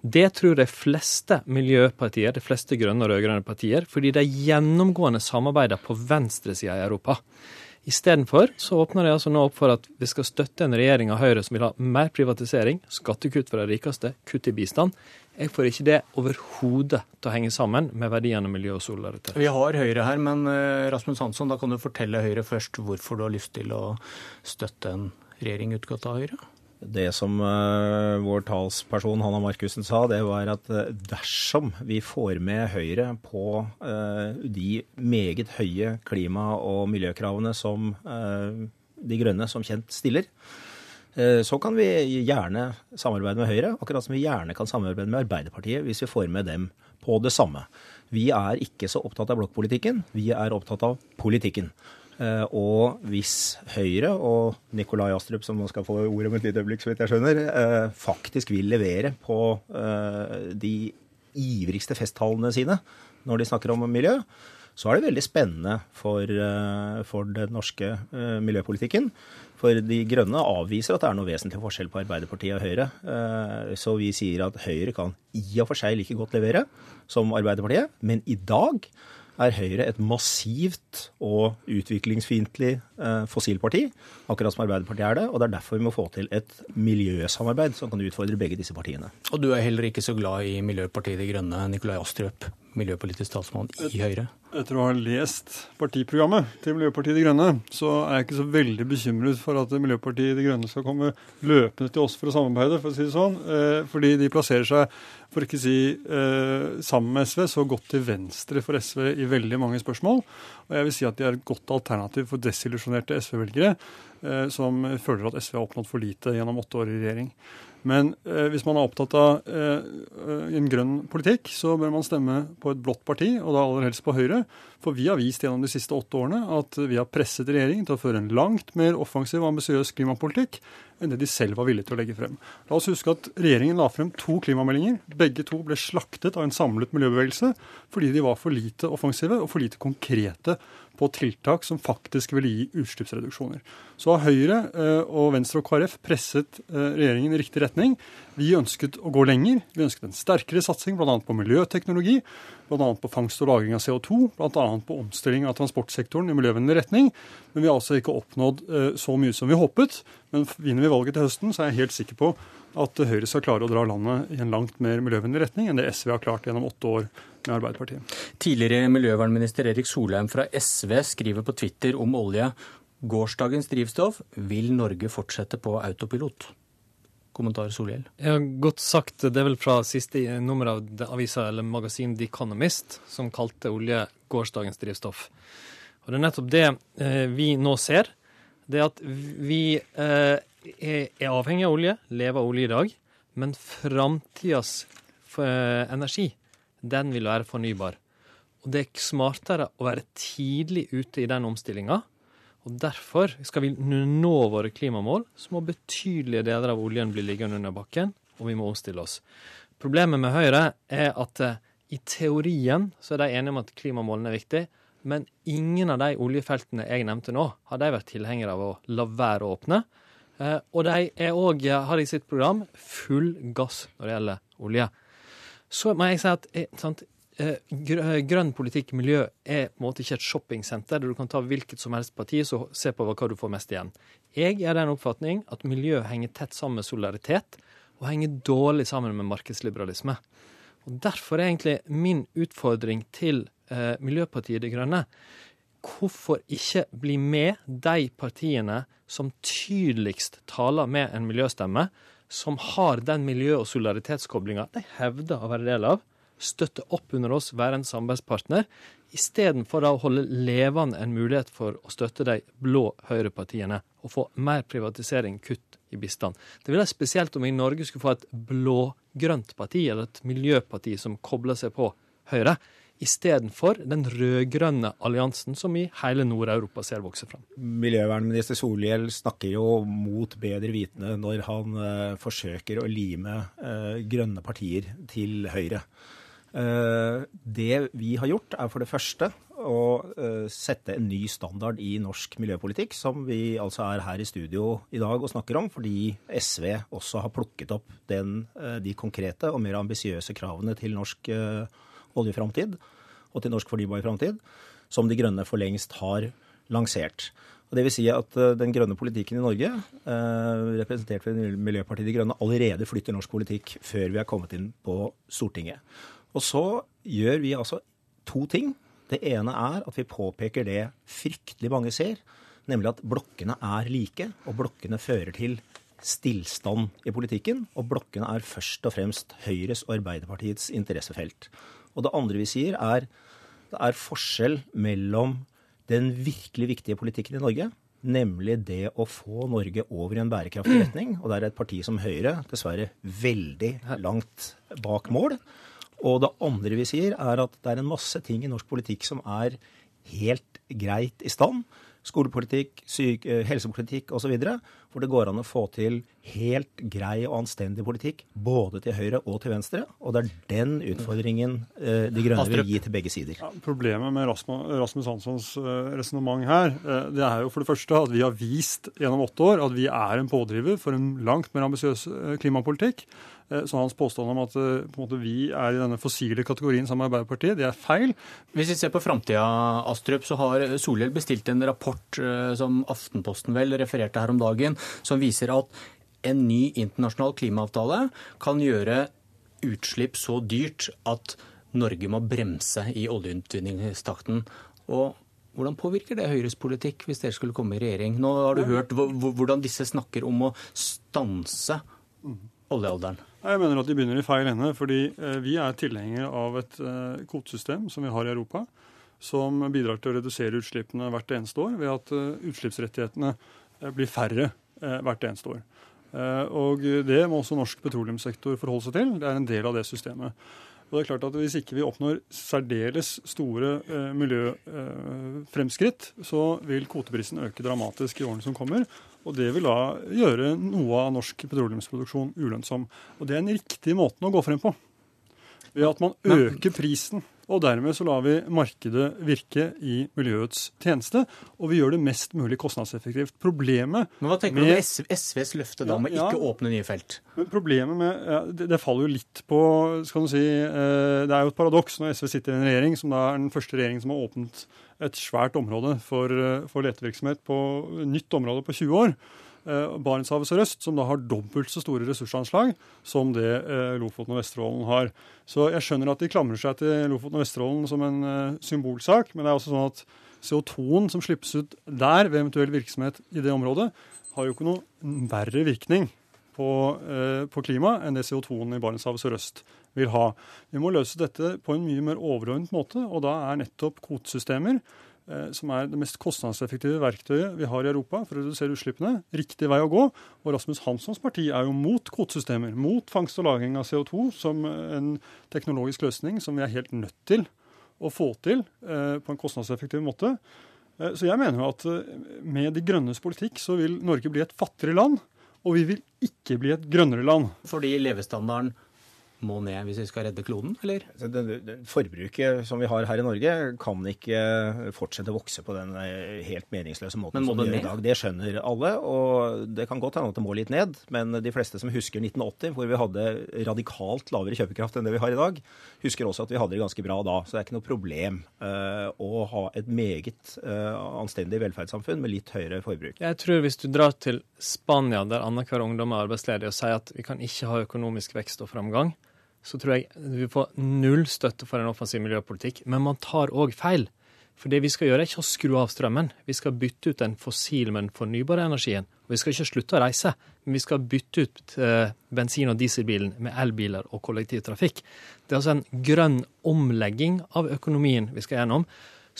Det tror de fleste miljøpartier, de fleste grønne og rød-grønne partier, fordi de gjennomgående samarbeider på venstresida i Europa. Istedenfor så åpner de altså nå opp for at vi skal støtte en regjering av Høyre som vil ha mer privatisering, skattekutt for de rikeste, kutt i bistand. Jeg får ikke det overhodet til å henge sammen med verdiene miljø og solidaritet. Vi har Høyre her, men eh, Rasmus Hansson, da kan du fortelle Høyre først hvorfor du har lyst til å støtte en regjering utgått av Høyre? Det som uh, vår talsperson Hanna Markussen sa, det var at uh, dersom vi får med Høyre på uh, de meget høye klima- og miljøkravene som De Grønne som kjent stiller, så kan vi gjerne samarbeide med Høyre, akkurat som vi gjerne kan samarbeide med Arbeiderpartiet hvis vi får med dem på det samme. Vi er ikke så opptatt av blokkpolitikken, vi er opptatt av politikken. Eh, og hvis Høyre og Nikolai Astrup, som nå skal få ordet om et lite øyeblikk, så vidt jeg skjønner, eh, faktisk vil levere på eh, de ivrigste festtalene sine når de snakker om miljø, så er det veldig spennende for, for den norske miljøpolitikken. For De Grønne avviser at det er noe vesentlig forskjell på Arbeiderpartiet og Høyre. Så vi sier at Høyre kan i og for seg like godt levere som Arbeiderpartiet, men i dag er Høyre et massivt og utviklingsfiendtlig eh, fossilparti, akkurat som Arbeiderpartiet er det. Og det er derfor vi må få til et miljøsamarbeid som kan utfordre begge disse partiene. Og du er heller ikke så glad i Miljøpartiet De Grønne, Nikolai Astrup, miljøpolitisk talsmann i Høyre? Etter å ha lest partiprogrammet til Miljøpartiet De Grønne, så er jeg ikke så veldig bekymret for at Miljøpartiet De Grønne skal komme løpende til oss for å samarbeide, for å si det sånn. Eh, fordi de plasserer seg, for ikke å si eh, sammen med SV, så godt til venstre for SV i veldig mange spørsmål. Og jeg vil si at de er et godt alternativ for desillusjonerte SV-velgere eh, som føler at SV har oppnådd for lite gjennom åtte år i regjering. Men eh, hvis man er opptatt av eh, en grønn politikk, så bør man stemme på et blått parti, og da aller helst på Høyre. For vi har vist gjennom de siste åtte årene at vi har presset regjeringen til å føre en langt mer offensiv og ambisiøs klimapolitikk enn det de selv var villige til å legge frem. La oss huske at regjeringen la frem to klimameldinger. Begge to ble slaktet av en samlet miljøbevegelse fordi de var for lite offensive og for lite konkrete på tiltak som faktisk ville gi utslippsreduksjoner. Så har Høyre eh, og Venstre og KrF presset eh, regjeringen i riktig retning. Vi ønsket å gå lenger. Vi ønsket en sterkere satsing bl.a. på miljøteknologi, bl.a. på fangst og lagring av CO2, bl.a. på omstilling av transportsektoren i miljøvennlig retning. Men vi har altså ikke oppnådd eh, så mye som vi håpet. Men vinner vi valget til høsten, så er jeg helt sikker på at Høyre skal klare å dra landet i en langt mer miljøvennlig retning enn det SV har klart gjennom åtte år med Arbeiderpartiet. Tidligere miljøvernminister Erik Solheim fra SV skriver på Twitter om olje. Gårsdagens drivstoff vil Norge fortsette på autopilot. Kommentar Solhjell? Ja, godt sagt. Det er vel fra siste nummer av avisa eller magasin The Economist som kalte olje gårsdagens drivstoff. Og Det er nettopp det eh, vi nå ser. Det at vi eh, er avhengig av olje, lever av olje i dag, men framtidas eh, energi den vil være fornybar. Og det er smartere å være tidlig ute i den omstillinga. Og derfor skal vi nå våre klimamål, så må betydelige deler av oljen bli liggende under bakken, og vi må omstille oss. Problemet med Høyre er at eh, i teorien så er de enige om at klimamålene er viktige, men ingen av de oljefeltene jeg nevnte nå, har de vært tilhengere av å la være å åpne. Eh, og de er òg, har i sitt program, full gass når det gjelder olje. Så må jeg si at eh, sant, eh, grønn politikk, miljø, er på en måte ikke et shoppingsenter der du kan ta hvilket som helst parti og se på hva du får mest igjen. Jeg er den oppfatning at miljø henger tett sammen med solidaritet, og henger dårlig sammen med markedsliberalisme. Og Derfor er egentlig min utfordring til eh, Miljøpartiet De Grønne hvorfor ikke bli med de partiene som tydeligst taler med en miljøstemme, som har den miljø- og solidaritetskoblinga de hevder å være del av, støtte opp under oss, være en samarbeidspartner, istedenfor å holde levende en mulighet for å støtte de blå høyrepartiene og få mer privatisering, kutt i bistand. Det ville spesielt om vi i Norge skulle få et blå-grønt parti, eller et miljøparti som kobler seg på Høyre istedenfor den rød-grønne alliansen som i hele Nord-Europa ser vokse fram. Miljøvernminister Solhjell snakker jo mot bedre vitende når han eh, forsøker å lime eh, grønne partier til Høyre. Eh, det vi har gjort, er for det første å sette en ny standard i norsk miljøpolitikk, som vi altså er her i studio i dag og snakker om, fordi SV også har plukket opp den, de konkrete og mer ambisiøse kravene til norsk uh, oljeframtid og til norsk fornybar framtid, som De Grønne for lengst har lansert. Og det vil si at eh, Den grønne politikken i Norge, eh, representert ved Miljøpartiet De Grønne, allerede flytter norsk politikk før vi er kommet inn på Stortinget. Og så gjør vi altså to ting. Det ene er at vi påpeker det fryktelig mange ser, nemlig at blokkene er like, og blokkene fører til stillstand i politikken. Og blokkene er først og fremst Høyres og Arbeiderpartiets interessefelt. Og det andre vi sier, er det er forskjell mellom den virkelig viktige politikken i Norge, nemlig det å få Norge over i en bærekraftig retning. Og der er et parti som Høyre dessverre veldig langt bak mål. Og det andre vi sier, er at det er en masse ting i norsk politikk som er helt greit i stand skolepolitikk, syk, eh, helsepolitikk osv. Hvor det går an å få til helt grei og anstendig politikk både til høyre og til venstre. Og det er den utfordringen eh, De Grønne vil gi til begge sider. Ja, problemet med Rasmus, Rasmus Hanssons eh, resonnement her, eh, det er jo for det første at vi har vist gjennom åtte år at vi er en pådriver for en langt mer ambisiøs klimapolitikk. Eh, så hans påstand om at eh, måte, vi er i denne fossile kategorien sammen med Arbeiderpartiet, det er feil. Hvis vi ser på framtida, Astrup, så har Solhjell bestilt en rapport eh, som Aftenposten vel refererte her om dagen, som viser at en ny internasjonal klimaavtale kan gjøre utslipp så dyrt at Norge må bremse i oljeutvinningstakten. Og hvordan påvirker det Høyres politikk hvis dere skulle komme i regjering? Nå har du hørt hvordan disse snakker om å stanse oljealderen. Jeg mener at de begynner i feil ende. fordi eh, vi er tilhengere av et eh, kvotesystem som vi har i Europa, som bidrar til å redusere utslippene hvert eneste år ved at eh, utslippsrettighetene blir færre hvert eneste år. Og det må også norsk petroleumssektor forholde seg til. Det er en del av det systemet. Og det er klart at Hvis ikke vi oppnår særdeles store miljøfremskritt, så vil kvoteprisen øke dramatisk i årene som kommer. Og det vil da gjøre noe av norsk petroleumsproduksjon ulønnsom. Og det er en riktig måten å gå frem på. Ved at man øker prisen og dermed så lar vi markedet virke i miljøets tjeneste, og vi gjør det mest mulig kostnadseffektivt. Problemet Men Hva tenker med, du om SVs løfte da, med ja, ikke å åpne nye felt? Problemet med, ja, det, det, faller jo litt på skal du si, eh, Det er jo et paradoks når SV sitter i en regjering som da er den første regjeringen som har åpnet et svært område for, eh, for letevirksomhet på nytt område på 20 år. Eh, Barentshavet sørøst, som da har dobbelt så store ressursanslag som det eh, Lofoten og Vesterålen har. Så jeg skjønner at de klamrer seg til Lofoten og Vesterålen som en symbolsak, men det er også sånn at CO2-en som slippes ut der ved eventuell virksomhet i det området, har jo ikke noe verre virkning på, på klimaet enn det CO2-en i Barentshavet sørøst vil ha. Vi må løse dette på en mye mer overordnet måte, og da er nettopp kvotesystemer Eh, som er det mest kostnadseffektive verktøyet vi har i Europa for å redusere utslippene. Riktig vei å gå. Og Rasmus Hanssons parti er jo mot kvotesystemer. Mot fangst og lagring av CO2 som en teknologisk løsning som vi er helt nødt til å få til eh, på en kostnadseffektiv måte. Eh, så jeg mener jo at med De grønnes politikk så vil Norge bli et fattigere land. Og vi vil ikke bli et grønnere land. Fordi levestandarden må ned hvis vi skal redde kloden, eller? Forbruket som vi har her i Norge kan ikke fortsette å vokse på den eh, helt meningsløse måten som det gjør i dag. Det skjønner alle, og det kan godt hende at det må litt ned. Men de fleste som husker 1980, hvor vi hadde radikalt lavere kjøpekraft enn det vi har i dag, husker også at vi hadde det ganske bra da. Så det er ikke noe problem uh, å ha et meget uh, anstendig velferdssamfunn med litt høyere forbruk. Jeg tror hvis du drar til Spania, der annenhver ungdom er arbeidsledig, og sier at vi kan ikke ha økonomisk vekst og framgang, så tror jeg vi får null støtte for en offensiv miljøpolitikk. Men man tar òg feil. For det vi skal gjøre, er ikke å skru av strømmen. Vi skal bytte ut den fossile, men fornybare energien. Og vi skal ikke slutte å reise, men vi skal bytte ut eh, bensin- og dieselbilen med elbiler og kollektivtrafikk. Det er altså en grønn omlegging av økonomien vi skal gjennom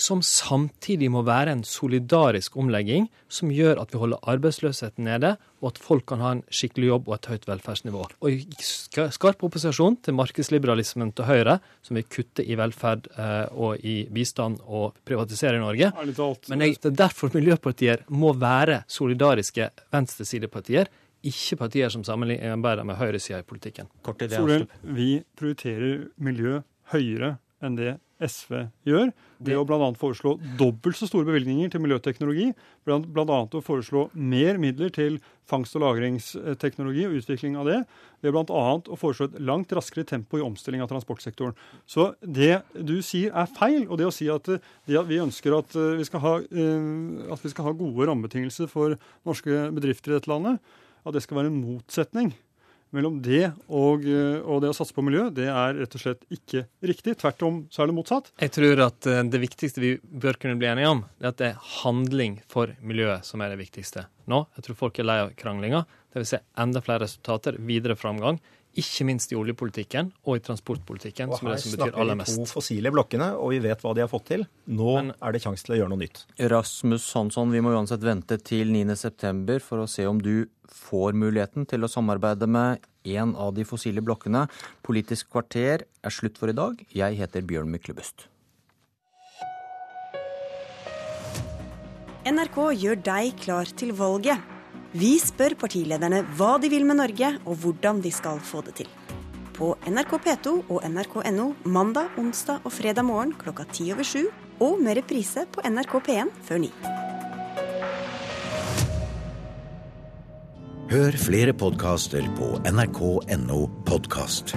som samtidig må være en solidarisk omlegging som gjør at vi holder arbeidsløsheten nede, og at folk kan ha en skikkelig jobb og et høyt velferdsnivå. Og i skarp opposisjon til markedsliberalismen til Høyre, som vil kutte i velferd eh, og i bistand og privatisere i Norge. Men jeg, det er derfor miljøpartier må være solidariske venstresidepartier ikke partier som sammenligner med høyresida i politikken. Solhjell, vi prioriterer miljø høyere enn det SV gjør. Det å bl.a. foreslå dobbelt så store bevilgninger til miljøteknologi. Bl.a. å foreslå mer midler til fangst- og lagringsteknologi og utvikling av det. Ved bl.a. å foreslå et langt raskere tempo i omstilling av transportsektoren. Så det du sier er feil. Og det å si at, det at vi ønsker at vi, ha, eh, at vi skal ha gode rammebetingelser for norske bedrifter i dette landet, at det skal være en motsetning mellom det og, eh, og, det å satse på miljø, det er rett og slett ikke riktig. Tvert om så er det motsatt. Jeg tror at eh, det viktigste vi bør kunne bli enige om, det er at det er handling for miljøet som er det viktigste nå. Jeg tror folk er lei av kranglinga. Det vil se enda flere resultater, videre framgang. Ikke minst i oljepolitikken og i transportpolitikken. Og som er det som betyr aller mest. Her snakker vi to fossile blokkene, og vi vet hva de har fått til. Nå Men, er det sjanse til å gjøre noe nytt. Rasmus Hansson, vi må uansett vente til 9.9 for å se om du får muligheten til å samarbeide med en av de fossile blokkene. Politisk kvarter er slutt for i dag. Jeg heter Bjørn Myklebust. NRK gjør deg klar til valget. Vi spør partilederne hva de vil med Norge, og hvordan de skal få det til. På NRK P2 og nrk.no mandag, onsdag og fredag morgen klokka ti over sju, og med reprise på NRK P1 før ni. Hør flere podkaster på nrk.no podkast.